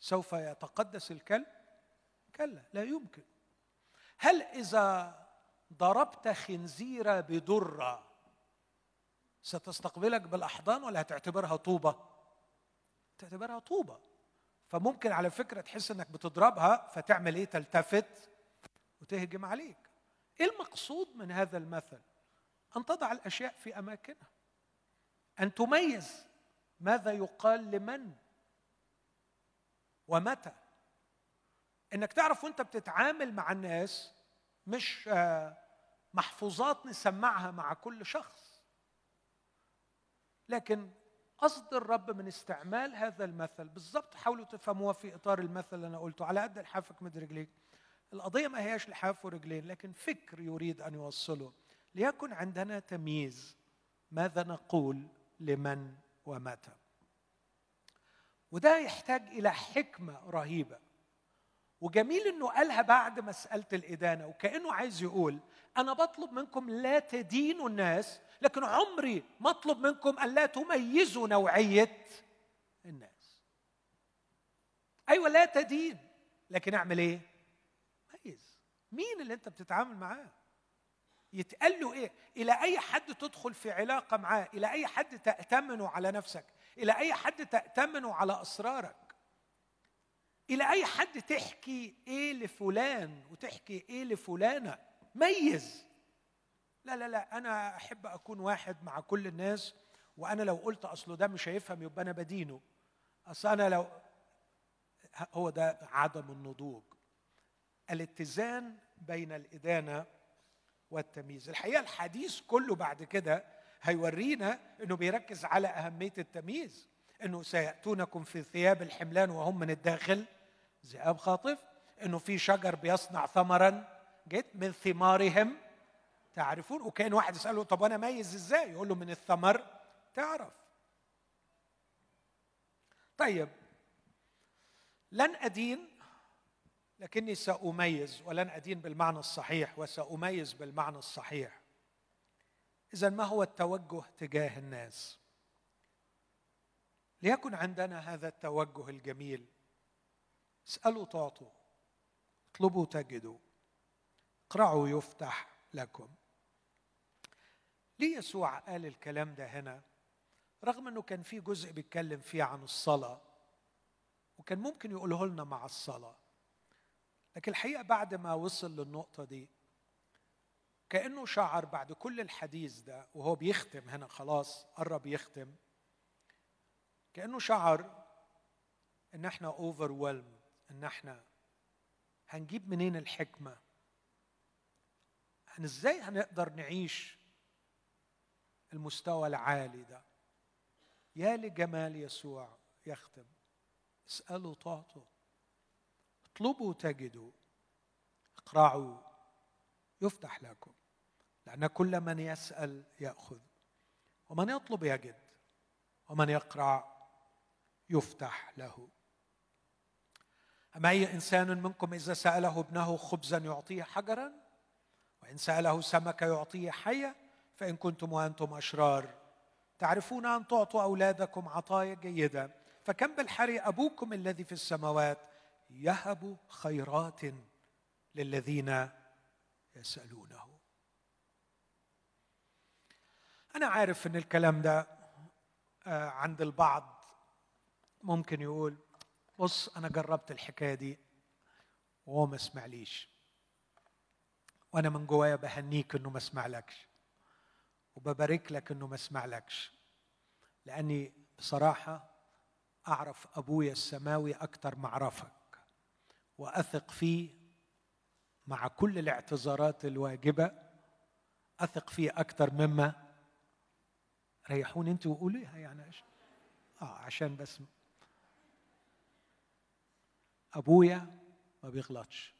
سوف يتقدس الكلب؟ كلا لا يمكن. هل إذا ضربت خنزيره بدرة ستستقبلك بالأحضان ولا هتعتبرها طوبة؟ تعتبرها طوبة. فممكن على فكرة تحس إنك بتضربها فتعمل إيه؟ تلتفت وتهجم عليك. إيه المقصود من هذا المثل؟ أن تضع الأشياء في أماكنها. أن تميز ماذا يقال لمن ومتى. إنك تعرف وأنت بتتعامل مع الناس مش آه، محفوظات نسمعها مع كل شخص. لكن قصد الرب من استعمال هذا المثل بالضبط حاولوا تفهموها في إطار المثل اللي أنا قلته على قد لحافك مد رجليك. القضية ما هياش لحاف ورجلين لكن فكر يريد أن يوصله. ليكن عندنا تمييز. ماذا نقول لمن ومتى؟ وده يحتاج إلى حكمة رهيبة. وجميل إنه قالها بعد مسألة الإدانة وكأنه عايز يقول أنا بطلب منكم لا تدينوا الناس لكن عمري ما أطلب منكم أن لا تميزوا نوعية الناس. أيوه لا تدين لكن أعمل إيه؟ ميز. مين اللي أنت بتتعامل معاه؟ يتقال له إيه؟ إلى أي حد تدخل في علاقة معاه؟ إلى أي حد تأتمنه على نفسك؟ إلى أي حد تأتمنه على أسرارك؟ إلى أي حد تحكي إيه لفلان وتحكي إيه لفلانة؟ ميز. لا لا لا أنا أحب أكون واحد مع كل الناس وأنا لو قلت أصله ده مش هيفهم يبقى أنا بدينه. أصل أنا لو هو ده عدم النضوج. الاتزان بين الإدانة والتمييز. الحقيقة الحديث كله بعد كده هيورينا إنه بيركز على أهمية التمييز إنه سيأتونكم في ثياب الحملان وهم من الداخل. ذئاب خاطف إنه في شجر بيصنع ثمرا جد من ثمارهم تعرفون؟ وكان واحد يسأله طب أنا ميز إزاي؟ يقول له من الثمر تعرف. طيب لن أدين لكني سأميز ولن أدين بالمعنى الصحيح وسأميز بالمعنى الصحيح. اذا ما هو التوجه تجاه الناس؟ ليكن عندنا هذا التوجه الجميل. اسألوا تعطوا اطلبوا تجدوا اقرعوا يفتح لكم. ليه يسوع قال الكلام ده هنا؟ رغم إنه كان في جزء بيتكلم فيه عن الصلاة وكان ممكن يقوله لنا مع الصلاة. لكن الحقيقة بعد ما وصل للنقطة دي كأنه شعر بعد كل الحديث ده وهو بيختم هنا خلاص قرب يختم كأنه شعر إن إحنا اوفر إن إحنا هنجيب منين الحكمة؟ هن إزاي هنقدر نعيش المستوى العالي ده؟ يا لجمال يسوع يختم. اسألوا تعطوا اطلبوا تجدوا. اقرعوا. يفتح لكم. لأن كل من يسأل يأخذ. ومن يطلب يجد. ومن يقرع يفتح له. أما أي إنسان منكم إذا سأله ابنه خبزا يعطيه حجرا؟ وإن سأله سمكة يعطيه حية؟ فإن كنتم وأنتم أشرار. تعرفون أن تعطوا أولادكم عطايا جيدة. فكم بالحري أبوكم الذي في السماوات؟ يهب خيرات للذين يسألونه. أنا عارف أن الكلام ده آه، عند البعض ممكن يقول بص أنا جربت الحكاية دي وهو ما سمعليش. وأنا من جوايا بهنيك إنه ما سمعلكش وببارك لك إنه ما سمعلكش. لأني بصراحة أعرف أبويا السماوي أكتر معرفك وأثق فيه مع كل الاعتذارات الواجبة أثق فيه أكثر مما ريحوني انت وقوليها يعني؟ آه عشان بس أبويا ما بيغلطش.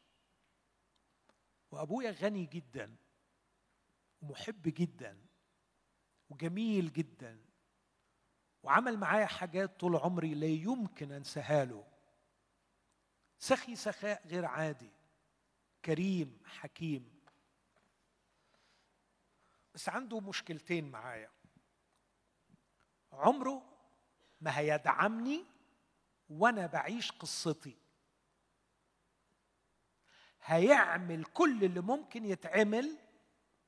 وأبويا غني جدا ومحب جدا وجميل جدا وعمل معايا حاجات طول عمري لا يمكن أنساها له. سخي سخاء غير عادي كريم حكيم. بس عنده مشكلتين معايا. عمره ما هيدعمني وأنا بعيش قصتي. هيعمل كل اللي ممكن يتعمل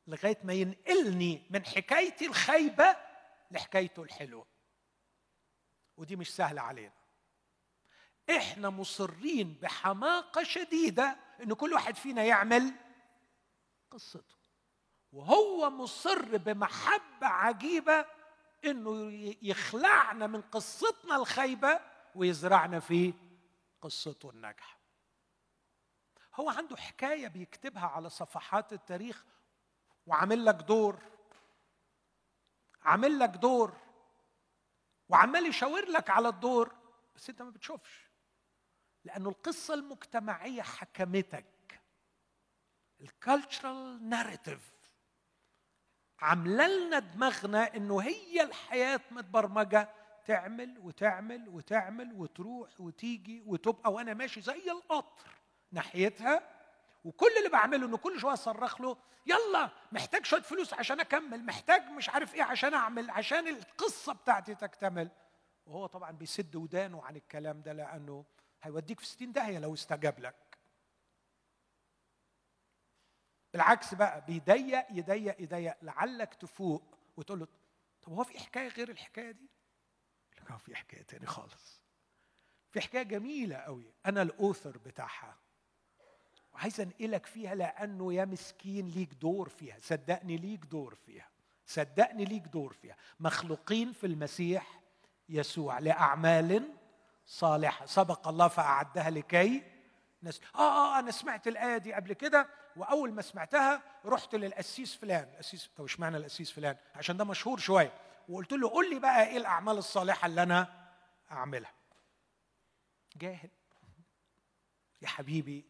لغاية ما ينقلني من حكايتي الخايبة لحكايته الحلوة. ودي مش سهلة علينا. إحنا مصرين بحماقة شديدة إن كل واحد فينا يعمل قصته. وهو مصر بمحبة عجيبة إنه يخلعنا من قصتنا الخايبة ويزرعنا في قصته الناجحة. هو عنده حكاية بيكتبها على صفحات التاريخ وعامل لك دور. عامل لك دور. وعمال يشاور لك على الدور. بس انت ما بتشوفش. لأنه القصة المجتمعية حكمتك. الكالتشرال ناريتيف عاملة لنا دماغنا إنه هي الحياة متبرمجة. تعمل وتعمل وتعمل وتروح وتيجي وتبقى وأنا ماشي زي القطر. ناحيتها وكل اللي بعمله إنه كل شوية أصرخ له يلا محتاج شوية فلوس عشان أكمل محتاج مش عارف إيه عشان أعمل عشان القصة بتاعتي تكتمل. وهو طبعا بيسد ودانه عن الكلام ده لأنه هيوديك في 60 داهية لو استجاب لك. بالعكس بقى بيضيق يضيق يضيق لعلك تفوق وتقول له طب هو في حكاية غير الحكاية دي؟ لا في حكاية تاني خالص. في حكاية جميلة قوي أنا الأوثر بتاعها. وعايز انقلك فيها لأنه يا مسكين ليك دور فيها صدقني ليك دور فيها صدقني ليك دور فيها. مخلوقين في المسيح يسوع لأعمال صالحة. سبق الله فأعدها لكي نس... آه, آه أنا سمعت الآية دي قبل كده وأول ما سمعتها رحت للقسيس فلان. القسيس طب اشمعنى القسيس فلان؟ عشان ده مشهور شوية. وقلت له قول لي بقى إيه الأعمال الصالحة اللي أنا أعملها. جاهل. يا حبيبي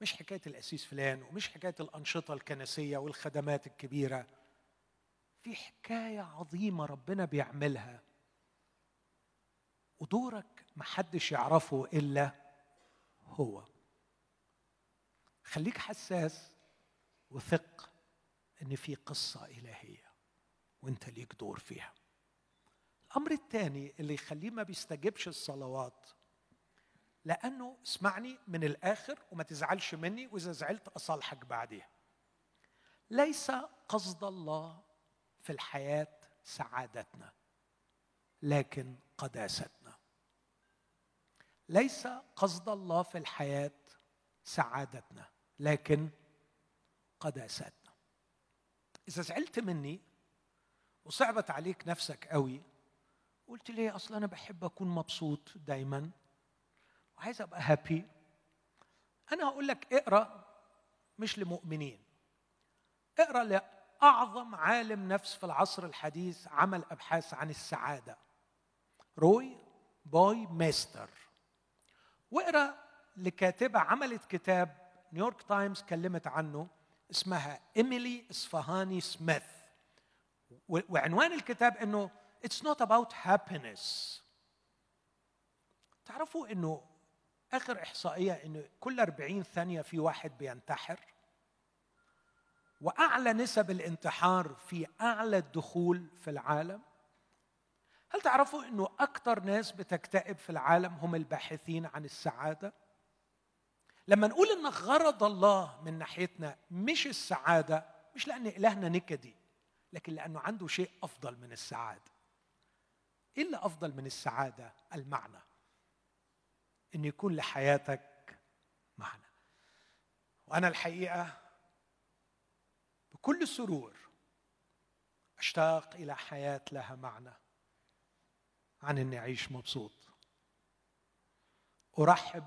مش حكاية القسيس فلان ومش حكاية الأنشطة الكنسية والخدمات الكبيرة. في حكاية عظيمة ربنا بيعملها. ودورك محدش يعرفه إلا هو. خليك حساس وثق إن في قصة إلهية وإنت ليك دور فيها. الأمر الثاني اللي يخليه ما بيستجبش الصلوات لأنه اسمعني من الآخر وما تزعلش مني وإذا زعلت أصالحك بعديها. ليس قصد الله في الحياة سعادتنا لكن قداستنا. ليس قصد الله في الحياة سعادتنا لكن قداستنا. إذا زعلت مني وصعبت عليك نفسك قوي قلت ليه أصلا أنا بحب أكون مبسوط دايما؟ وعايز أبقى happy أنا هقول لك اقرأ مش لمؤمنين. اقرأ لأعظم عالم نفس في العصر الحديث عمل أبحاث عن السعادة. روي باوميستر. واقرأ لكاتبة عملت كتاب New York Times كلمت عنه اسمها إيميلي إصفهاني سميث. وعنوان الكتاب إنه It's not about happiness تعرفوا إنه آخر إحصائية إنه كل 40 ثانية في واحد بينتحر وأعلى نسب الانتحار في أعلى الدخول في العالم. هل تعرفوا إنه أكثر ناس بتكتئب في العالم هم الباحثين عن السعادة؟ لما نقول إن غرض الله من ناحيتنا مش السعادة مش لأن إلهنا نكدي لكن لأنه عنده شيء أفضل من السعادة. إيه اللي أفضل من السعادة؟ المعنى. إن يكون لحياتك معنى. وأنا الحقيقة بكل سرور أشتاق إلى حياة لها معنى. عن إني أعيش مبسوط. أرحب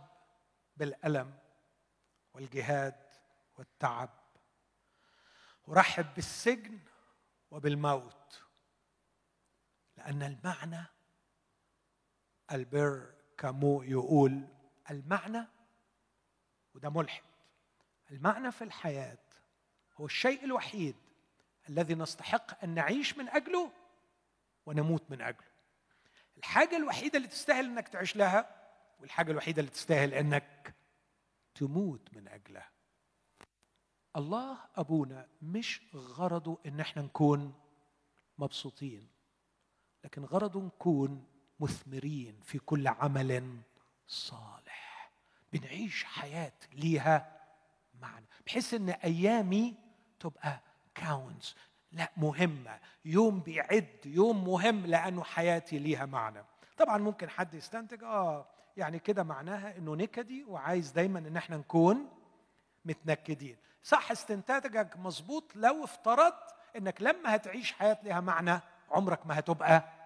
بالألم والجهاد والتعب. أرحب بالسجن وبالموت. لأن المعنى البر كامو يقول المعنى وده ملحد. المعنى في الحياة هو الشيء الوحيد الذي نستحق أن نعيش من أجله ونموت من أجله. الحاجة الوحيدة اللي تستاهل إنك تعيش لها والحاجة الوحيدة اللي تستاهل إنك تموت من أجلها. الله أبونا مش غرضه إن إحنا نكون مبسوطين لكن غرضه نكون مثمرين في كل عمل صالح. بنعيش حياة ليها معنى. بحيث إن أيامي تبقى كاونتس لا مهمة. يوم بيعد يوم مهم لأنه حياتي ليها معنى. طبعا ممكن حد يستنتج آه يعني كده معناها إنه نكدي وعايز دايما إن إحنا نكون متنكدين. صح استنتاجك مظبوط لو افترضت إنك لما هتعيش حياة لها معنى عمرك ما هتبقى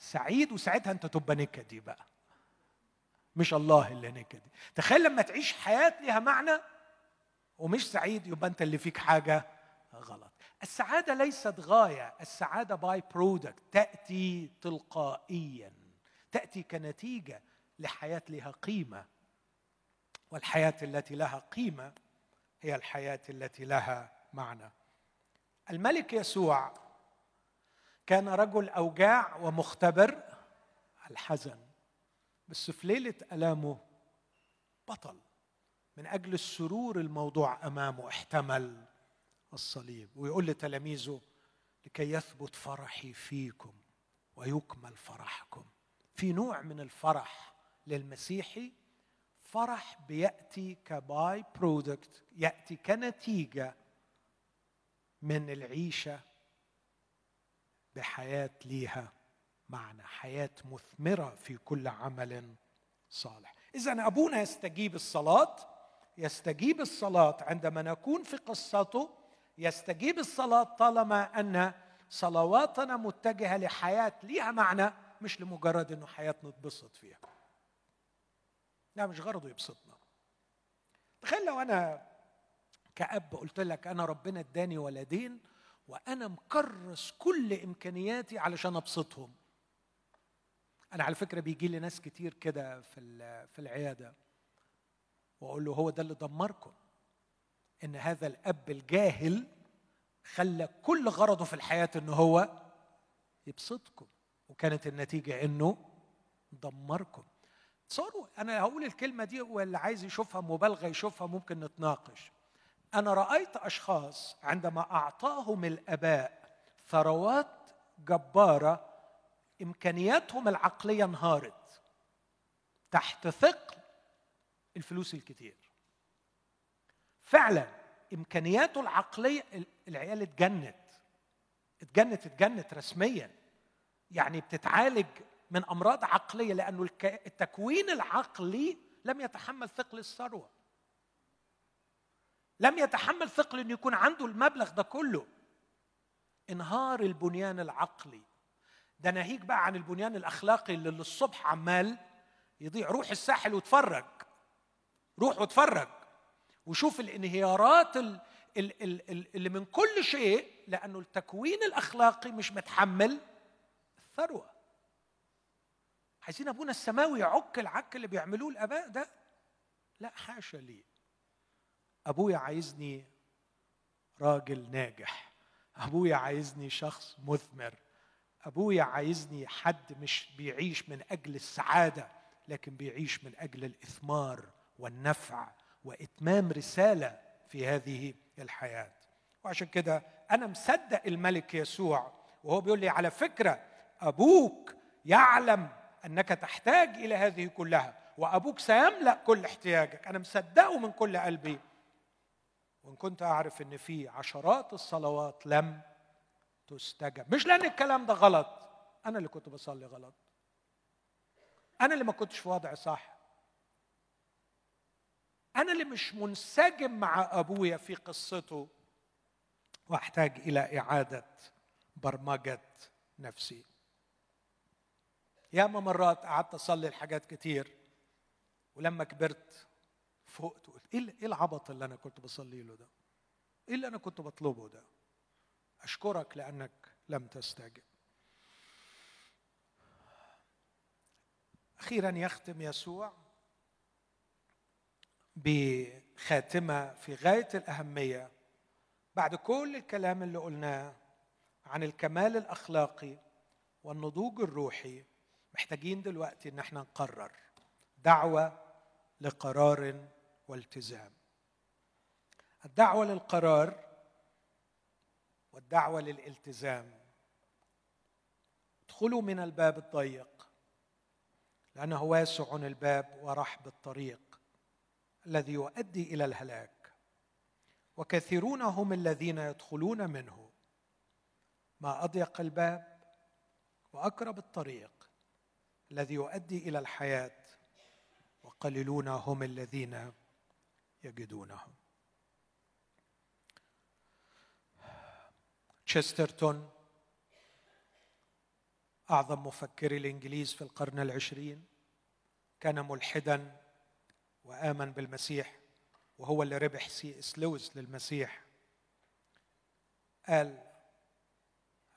سعيد وساعتها انت تبقى نكدي بقى. مش الله اللي نكدي تخيل لما تعيش حياة لها معنى ومش سعيد يبقى انت اللي فيك حاجة غلط. السعادة ليست غاية السعادة by-product تأتي تلقائيا تأتي كنتيجة لحياة لها قيمة. والحياة التي لها قيمة هي الحياة التي لها معنى. الملك يسوع كان رجل أوجاع ومختبر الحزن بس في ليلة ألامه بطل. من أجل السرور الموضوع أمامه احتمل الصليب. ويقول لتلاميذه لكي يثبت فرحي فيكم ويكمل فرحكم. في نوع من الفرح للمسيحي فرح بيأتي كباي برودكت يأتي كنتيجة من العيشة بحياة ليها معنى حياة مثمرة في كل عمل صالح. اذا أبونا يستجيب الصلاة يستجيب الصلاة عندما نكون في قصته يستجيب الصلاة طالما أن صلواتنا متجهة لحياة ليها معنى مش لمجرد إنه حياه نتبسط فيها. لا مش غرضه يبسطنا. تخيل لو أنا كأب قلت لك أنا ربنا اداني ولدين وأنا مكرس كل إمكانياتي علشان أبسطهم. أنا على فكرة بيجي لي ناس كتير كده في في العيادة وأقول له هو ده اللي دمركم؟ إن هذا الأب الجاهل خلى كل غرضه في الحياة إن هو يبسطكم. وكانت النتيجة إنه دمركم. تصوروا أنا هقول الكلمة دي واللي عايز يشوفها مبالغة يشوفها ممكن نتناقش. أنا رأيت أشخاص عندما أعطاهم الأباء ثروات جبارة إمكانياتهم العقلية انهارت تحت ثقل الفلوس الكتير. فعلا إمكانياته العقلية العيال اتجنت. اتجنت اتجنت رسميا. يعني بتتعالج من أمراض عقلية لأنه التكوين العقلي لم يتحمل ثقل الثروة. لم يتحمل ثقل إنه يكون عنده المبلغ ده كله. انهار البنيان العقلي. ده ناهيك بقى عن البنيان الأخلاقي اللي الصبح عمال يضيع. روح الساحل واتفرج. روح واتفرج. وشوف الانهيارات اللي من كل شيء لأنه التكوين الأخلاقي مش متحمل الثروة. عايزين أبونا السماوي يعك العك اللي بيعملوه الأباء ده؟ لا حاشا لي أبويا عايزني راجل ناجح. أبويا عايزني شخص مثمر. أبويا عايزني حد مش بيعيش من أجل السعادة لكن بيعيش من أجل الإثمار والنفع وإتمام رسالة في هذه الحياة. وعشان كده أنا مصدق الملك يسوع وهو بيقول لي على فكرة أبوك يعلم أنك تحتاج إلى هذه كلها وأبوك سيملأ كل احتياجك. أنا مصدقه من كل قلبي. وإن كنت أعرف إن في عشرات الصلوات لم تستجب. مش لأن الكلام ده غلط. أنا اللي كنت بصلي غلط. أنا اللي ما كنتش في وضع صح. أنا اللي مش منسجم مع أبويا في قصته. وأحتاج إلى إعادة برمجة نفسي. ياما مرات قعدت أصلي الحاجات كتير. ولما كبرت فقت وقلت إيه إيه العبط اللي أنا كنت بصلي له ده؟ إيه اللي أنا كنت بطلبه ده؟ أشكرك لأنك لم تستجب. أخيرا يختم يسوع بخاتمة في غاية الأهمية بعد كل الكلام اللي قلناه عن الكمال الأخلاقي والنضوج الروحي محتاجين دلوقتي إن إحنا نقرر دعوة لقرار والتزام. الدعوة للقرار والدعوة للالتزام. ادخلوا من الباب الضيق لأنه واسع الباب ورحب الطريق الذي يؤدي إلى الهلاك. وكثيرون هم الذين يدخلون منه. ما أضيق الباب وأقرب الطريق الذي يؤدي إلى الحياة وقليلون هم الذين يجدونه. تشسترتون أعظم مفكري الإنجليز في القرن العشرين كان ملحدا وآمن بالمسيح وهو اللي ربح C.S. Lewis للمسيح. قال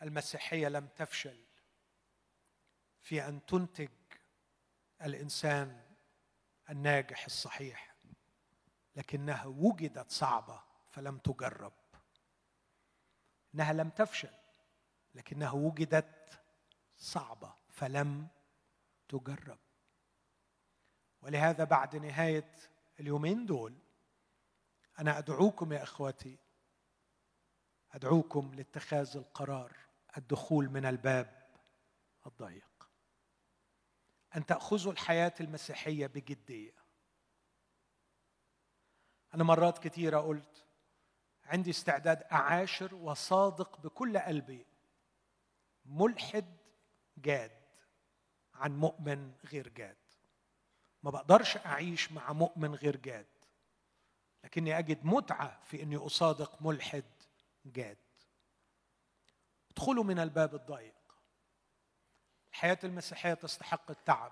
المسيحية لم تفشل في أن تنتج الإنسان الناجح الصحيح. لكنها وجدت صعبة فلم تجرب. إنها لم تفشل لكنها وجدت صعبة فلم تجرب. ولهذا بعد نهاية اليومين دول أنا أدعوكم يا إخوتي أدعوكم لاتخاذ القرار الدخول من الباب الضيق. أن تأخذوا الحياة المسيحية بجدية. أنا مرات كثيره قلت عندي استعداد أعاشر وصادق بكل قلبي ملحد جاد عن مؤمن غير جاد. ما بقدرش أعيش مع مؤمن غير جاد لكني أجد متعة في إني أصادق ملحد جاد. ادخلوا من الباب الضيق. الحياة المسيحية تستحق التعب.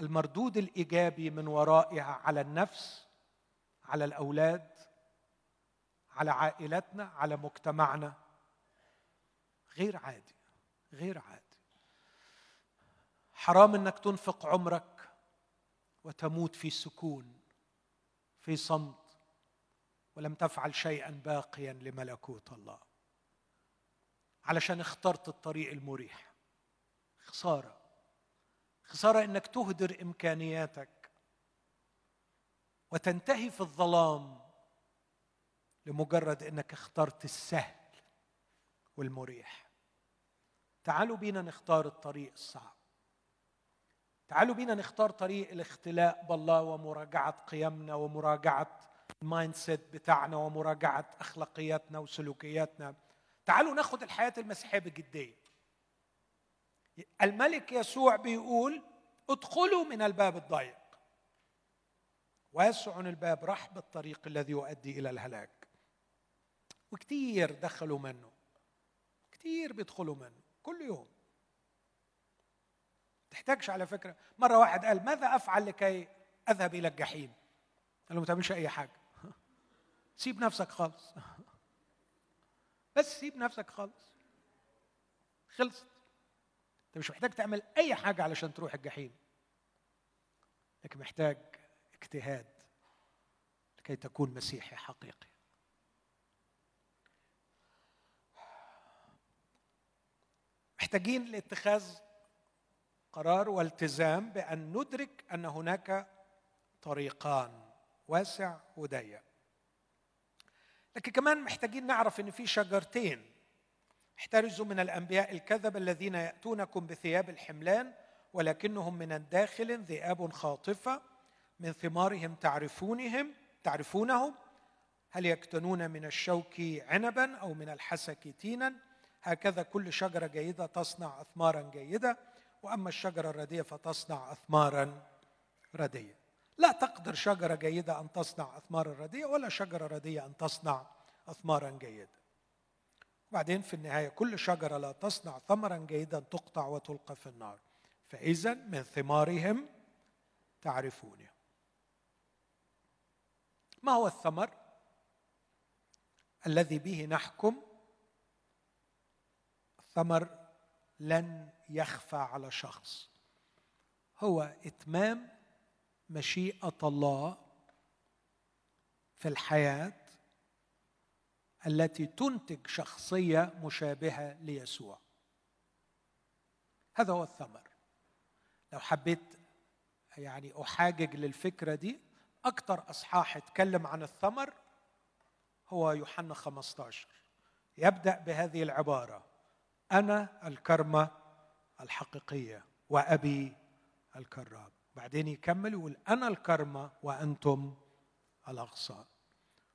المردود الإيجابي من ورائها على النفس على الأولاد على عائلتنا على مجتمعنا. غير عادي غير عادي. حرام إنك تنفق عمرك وتموت في سكون في صمت ولم تفعل شيئا باقيا لملكوت الله. علشان اخترت الطريق المريح. خسارة. خسارة إنك تهدر إمكانياتك. وتنتهي في الظلام لمجرد إنك اخترت السهل والمريح. تعالوا بينا نختار الطريق الصعب. تعالوا بينا نختار طريق الاختلاء بالله ومراجعة قيمنا ومراجعة ال mindset بتاعنا ومراجعة أخلاقياتنا وسلوكياتنا. تعالوا ناخد الحياة المسيحية بجدية. الملك يسوع بيقول ادخلوا من الباب الضيق. واسع الباب رحب الطريق الذي يؤدي إلى الهلاك. وكتير دخلوا منه. كتير بيدخلوا منه. كل يوم. تحتاجش على فكرة. مرة واحد قال ماذا أفعل لكي أذهب إلى الجحيم؟ قال له ما تعملش أي حاجة. سيب نفسك خالص. بس سيب نفسك خالص. خلصت. أنت مش محتاج تعمل أي حاجة علشان تروح الجحيم. لكن محتاج اجتهاد لكي تكون مسيحي حقيقي. محتاجين لاتخاذ قرار والتزام بأن ندرك أن هناك طريقان واسع وضيق. لكن كمان محتاجين نعرف إن في شجرتين احترزوا من الأنبياء الكذب الذين يأتونكم بثياب الحملان ولكنهم من الداخل ذئاب خاطفة من ثمارهم تعرفونهم تعرفونهم؟ هل يكتنون من الشوك عنبا أو من الحسك تينا؟ هكذا كل شجرة جيدة تصنع اثمارا جيدة وأما الشجرة الردية فتصنع اثمارا ردية. لا تقدر شجرة جيدة أن تصنع اثمارا ردية ولا شجرة ردية أن تصنع اثمارا جيدة. وبعدين في النهاية كل شجرة لا تصنع ثمرا جيدا تقطع وتلقى في النار. فاذا من ثمارهم تعرفونه ما هو الثمر الذي به نحكم؟ ثمر لن يخفى على شخص. هو إتمام مشيئة الله في الحياة التي تنتج شخصية مشابهة ليسوع. هذا هو الثمر. لو حبيت يعني أحاجج للفكرة دي أكثر أصحاح اتكلم عن الثمر هو يوحنا 15 يبدأ بهذه العبارة أنا الكرمة الحقيقية وأبي الكرام بعدين يكمل يقول أنا الكرمة وأنتم الأغصان.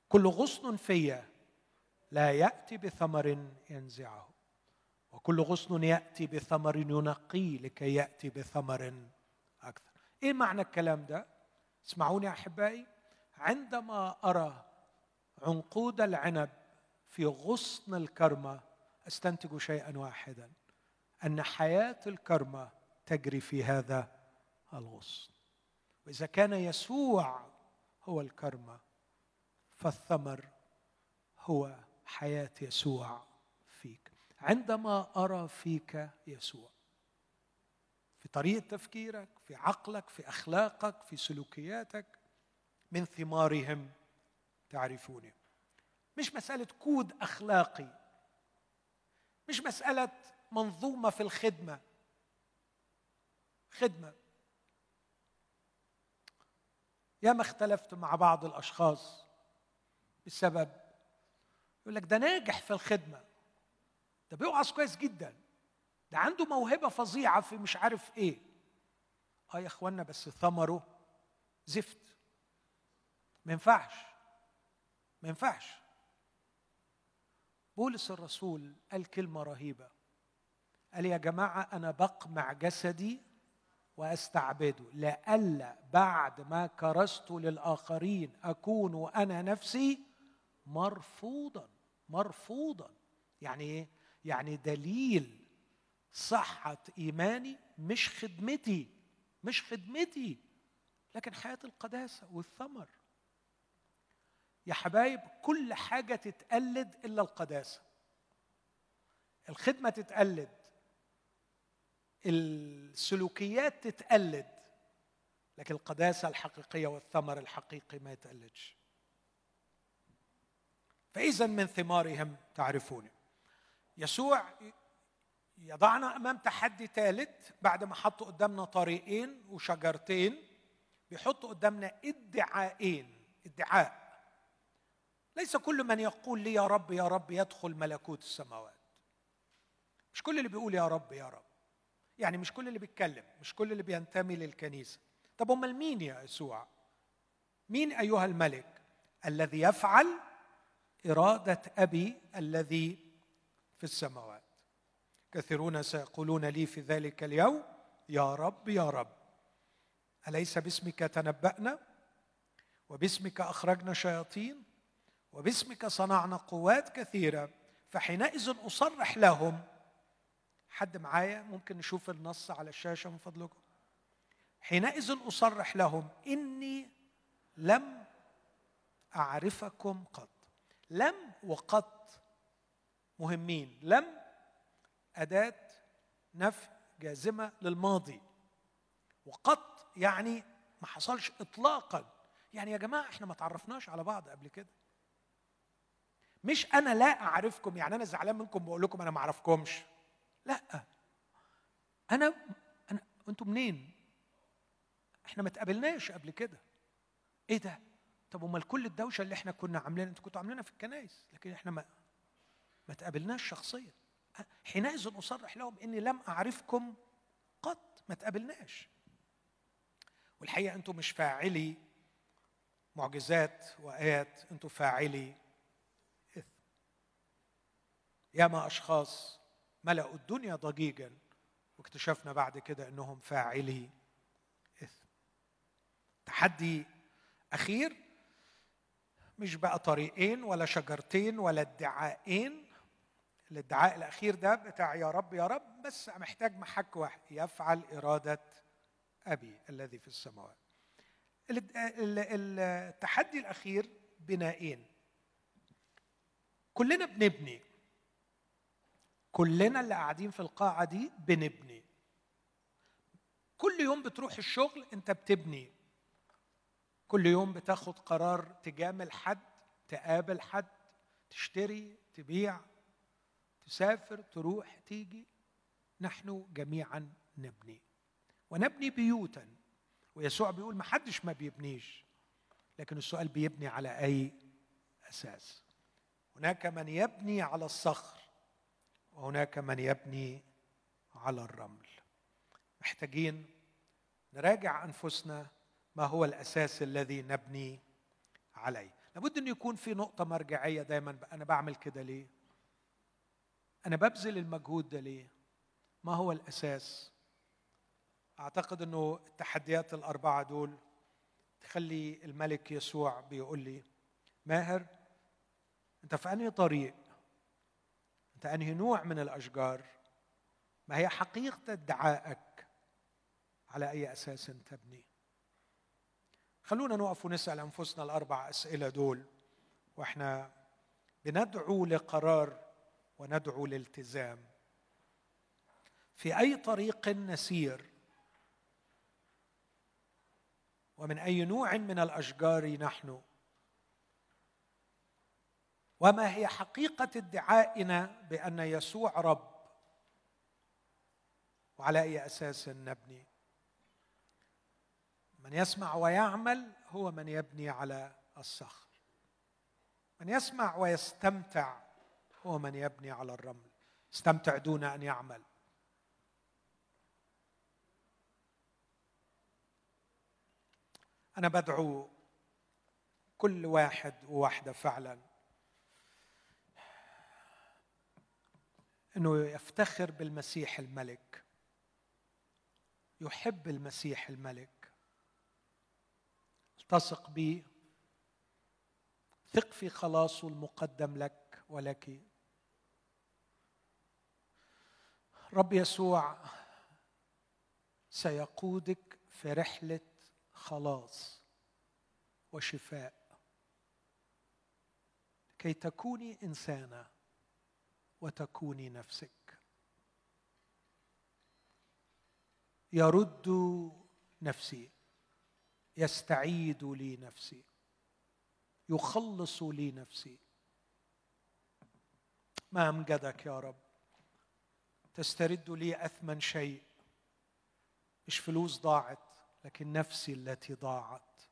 كل غصن فيا لا يأتي بثمر ينزعه وكل غصن يأتي بثمر ينقيه لكي يأتي بثمر أكثر. إيه معنى الكلام ده؟ اسمعوني أحبائي عندما أرى عنقود العنب في غصن الكرمة أستنتج شيئا واحدا أن حياة الكرمة تجري في هذا الغصن. وإذا كان يسوع هو الكرمة فالثمر هو حياة يسوع فيك. عندما أرى فيك يسوع في طريقة تفكيرك في عقلك في أخلاقك في سلوكياتك من ثمارهم تعرفونه مش مسألة كود أخلاقي. مش مسألة منظومة في الخدمة. خدمة. ياما اختلفت مع بعض الأشخاص بسبب يقول لك ده ناجح في الخدمة. ده بيوعظ كويس جدا. ده عنده موهبة فظيعة في مش عارف إيه. آه يا اخوانا بس ثمره زفت. ما ينفعش. ما ينفعش. بولس الرسول قال كلمة رهيبة. قال يا جماعة أنا بقمع جسدي وأستعبده. لئلا بعد ما كرست للآخرين أكون أنا نفسي مرفوضا مرفوضا. يعني إيه؟ يعني دليل صحة إيماني مش خدمتي مش خدمتي. لكن حياة القداسة والثمر. يا حبايب كل حاجة تتقلد إلا القداسة. الخدمة تتقلد السلوكيات تتقلد لكن القداسة الحقيقية والثمر الحقيقي ما يتقلدش. فإذا من ثمارهم تعرفون يسوع يضعنا أمام تحدي ثالث بعد ما حط قدامنا طريقين وشجرتين بيحط قدامنا ادعاءين ادعاء. ليس كل من يقول لي يا رب يا رب يدخل ملكوت السماوات. مش كل اللي بيقول يا رب يا رب. يعني مش كل اللي بيتكلم مش كل اللي بينتمي للكنيسة. طب أمال مين يا يسوع؟ مين أيها الملك الذي يفعل إرادة أبي الذي في السماوات؟ كثيرون سيقولون لي في ذلك اليوم يا رب يا رب. أليس باسمك تنبأنا؟ وباسمك أخرجنا شياطين وباسمك صنعنا قوات كثيرة؟ فحينئذ أصرح لهم. حد معايا؟ ممكن نشوف النص على الشاشة من فضلكم. حينئذ أصرح لهم. إني لم أعرفكم قط. لم وقط. مهمين. لم أداة نفي جازمة للماضي. وقط يعني ما حصلش اطلاقا. يعني يا جماعة إحنا ما تعرفناش على بعض قبل كده. مش أنا لا أعرفكم يعني أنا زعلان منكم بقول لكم أنا ما أعرفكمش. لا. أنا أنا أنتوا منين؟ إحنا ما تقابلناش قبل كده. إيه ده؟ طب أمال كل الدوشة اللي إحنا كنا عاملينها أنتوا كنتوا عاملينها في الكنائس لكن إحنا ما ما تقابلناش شخصيا. حينئذ أصرح لهم إني لم أعرفكم قط ما تقابلناش. والحقيقة أنتم مش فاعلي معجزات وآيات أنتم فاعلي إثم. ياما أشخاص ملأوا الدنيا ضجيجا واكتشفنا بعد كده إنهم فاعلي إثم. تحدي أخير مش بقى طريقين ولا شجرتين ولا ادعاءين الادعاء الأخير ده بتاع يا رب يا رب بس محتاج محك واحد يفعل إرادة أبي الذي في السماوات. التحدي الأخير بنائين. كلنا بنبني. كلنا اللي قاعدين في القاعة دي بنبني. كل يوم بتروح الشغل أنت بتبني. كل يوم بتاخد قرار تجامل حد تقابل حد تشتري تبيع. تسافر تروح تيجي نحن جميعا نبني. ونبني بيوتا. ويسوع بيقول ما حدش ما بيبنيش. لكن السؤال بيبني على أي أساس؟ هناك من يبني على الصخر وهناك من يبني على الرمل. محتاجين نراجع أنفسنا ما هو الأساس الذي نبني عليه. لابد ان يكون في نقطة مرجعية دايما. أنا بعمل كده ليه؟ أنا ببذل المجهود ده ليه؟ ما هو الأساس؟ أعتقد إنه التحديات الأربعة دول تخلي الملك يسوع بيقول لي ماهر أنت في أنهي طريق؟ أنت أنهي نوع من الأشجار؟ ما هي حقيقة ادعائك على أي أساس تبني خلونا نقف ونسأل أنفسنا الأربع أسئلة دول وإحنا بندعو لقرار وندعو لالتزام في أي طريق نسير ومن أي نوع من الأشجار نحن وما هي حقيقة ادعائنا بأن يسوع رب وعلى أي أساس نبني. من يسمع ويعمل هو من يبني على الصخر. من يسمع ويستمتع هو من يبني على الرمل. استمتع دون أن يعمل. أنا بدعو كل واحد وواحده فعلا إنه يفتخر بالمسيح الملك يحب المسيح الملك التصق به ثق في خلاصه المقدم لك ولك. رب يسوع سيقودك في رحلة خلاص وشفاء. كي تكوني إنسانة وتكوني نفسك. يرد نفسي يستعيد لي نفسي يخلص لي نفسي. ما أمجدك يا رب؟ تسترد لي أثمن شيء. مش فلوس ضاعت لكن نفسي التي ضاعت.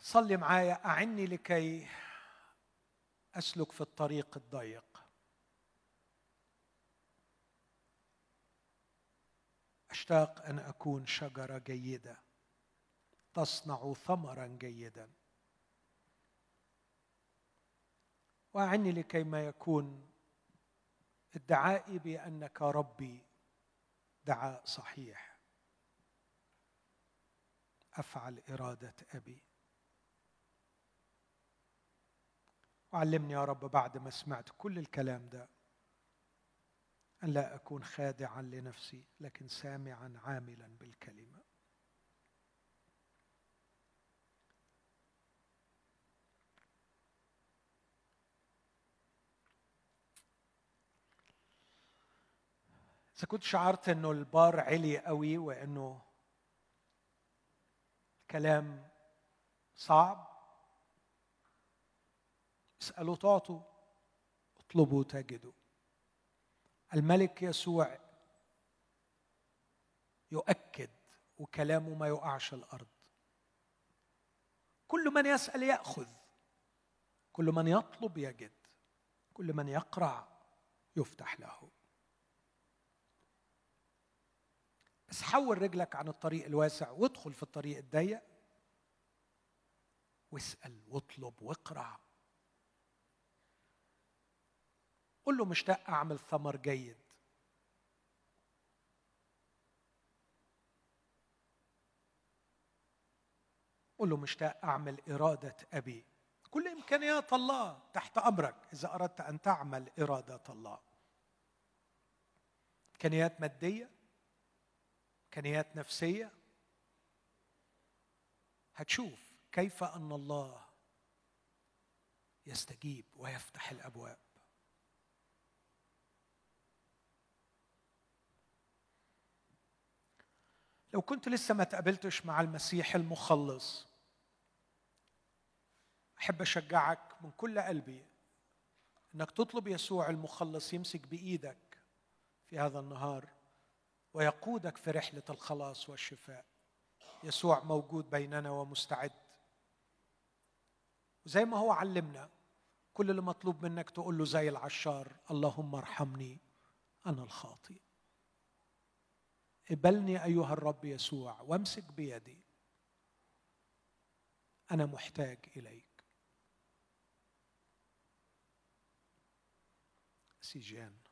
صلي معايا أعني لكي أسلك في الطريق الضيق. أشتاق أن أكون شجرة جيدة. تصنع ثمرا جيدا. واعني لكي ما يكون ادعائي بأنك ربي دعاء صحيح. أفعل إرادة أبي. وعلمني يا رب بعد ما سمعت كل الكلام ده أن لا أكون خادعا لنفسي لكن سامعا عاملا بالكلمة إذا كنت شعرت إنه البار علي قوي وإنه الكلام صعب. اسألوا تعطوا اطلبوا تجدوا الملك يسوع يؤكد وكلامه ما يقعش الأرض. كل من يسأل يأخذ كل من يطلب يجد كل من يقرع يفتح له. بس حول رجلك عن الطريق الواسع وادخل في الطريق الضيق. واسأل واطلب واقرع قل له مشتاق أعمل ثمر جيد؟ قل له مشتاق أعمل إرادة أبي؟ كل إمكانيات الله تحت أمرك إذا أردت أن تعمل إرادة الله. إمكانيات مادية؟ إمكانيات نفسية. هتشوف كيف أن الله يستجيب ويفتح الأبواب. لو كنت لسه ما تقابلتش مع المسيح المخلص أحب أشجعك من كل قلبي إنك تطلب يسوع المخلص يمسك بإيدك في هذا النهار. ويقودك في رحلة الخلاص والشفاء. يسوع موجود بيننا ومستعد. وزي ما هو علمنا كل اللي مطلوب منك تقول له زي العشار اللهم ارحمني أنا الخاطئ. قبلني أيها الرب يسوع وامسك بيدي. أنا محتاج إليك. سيجان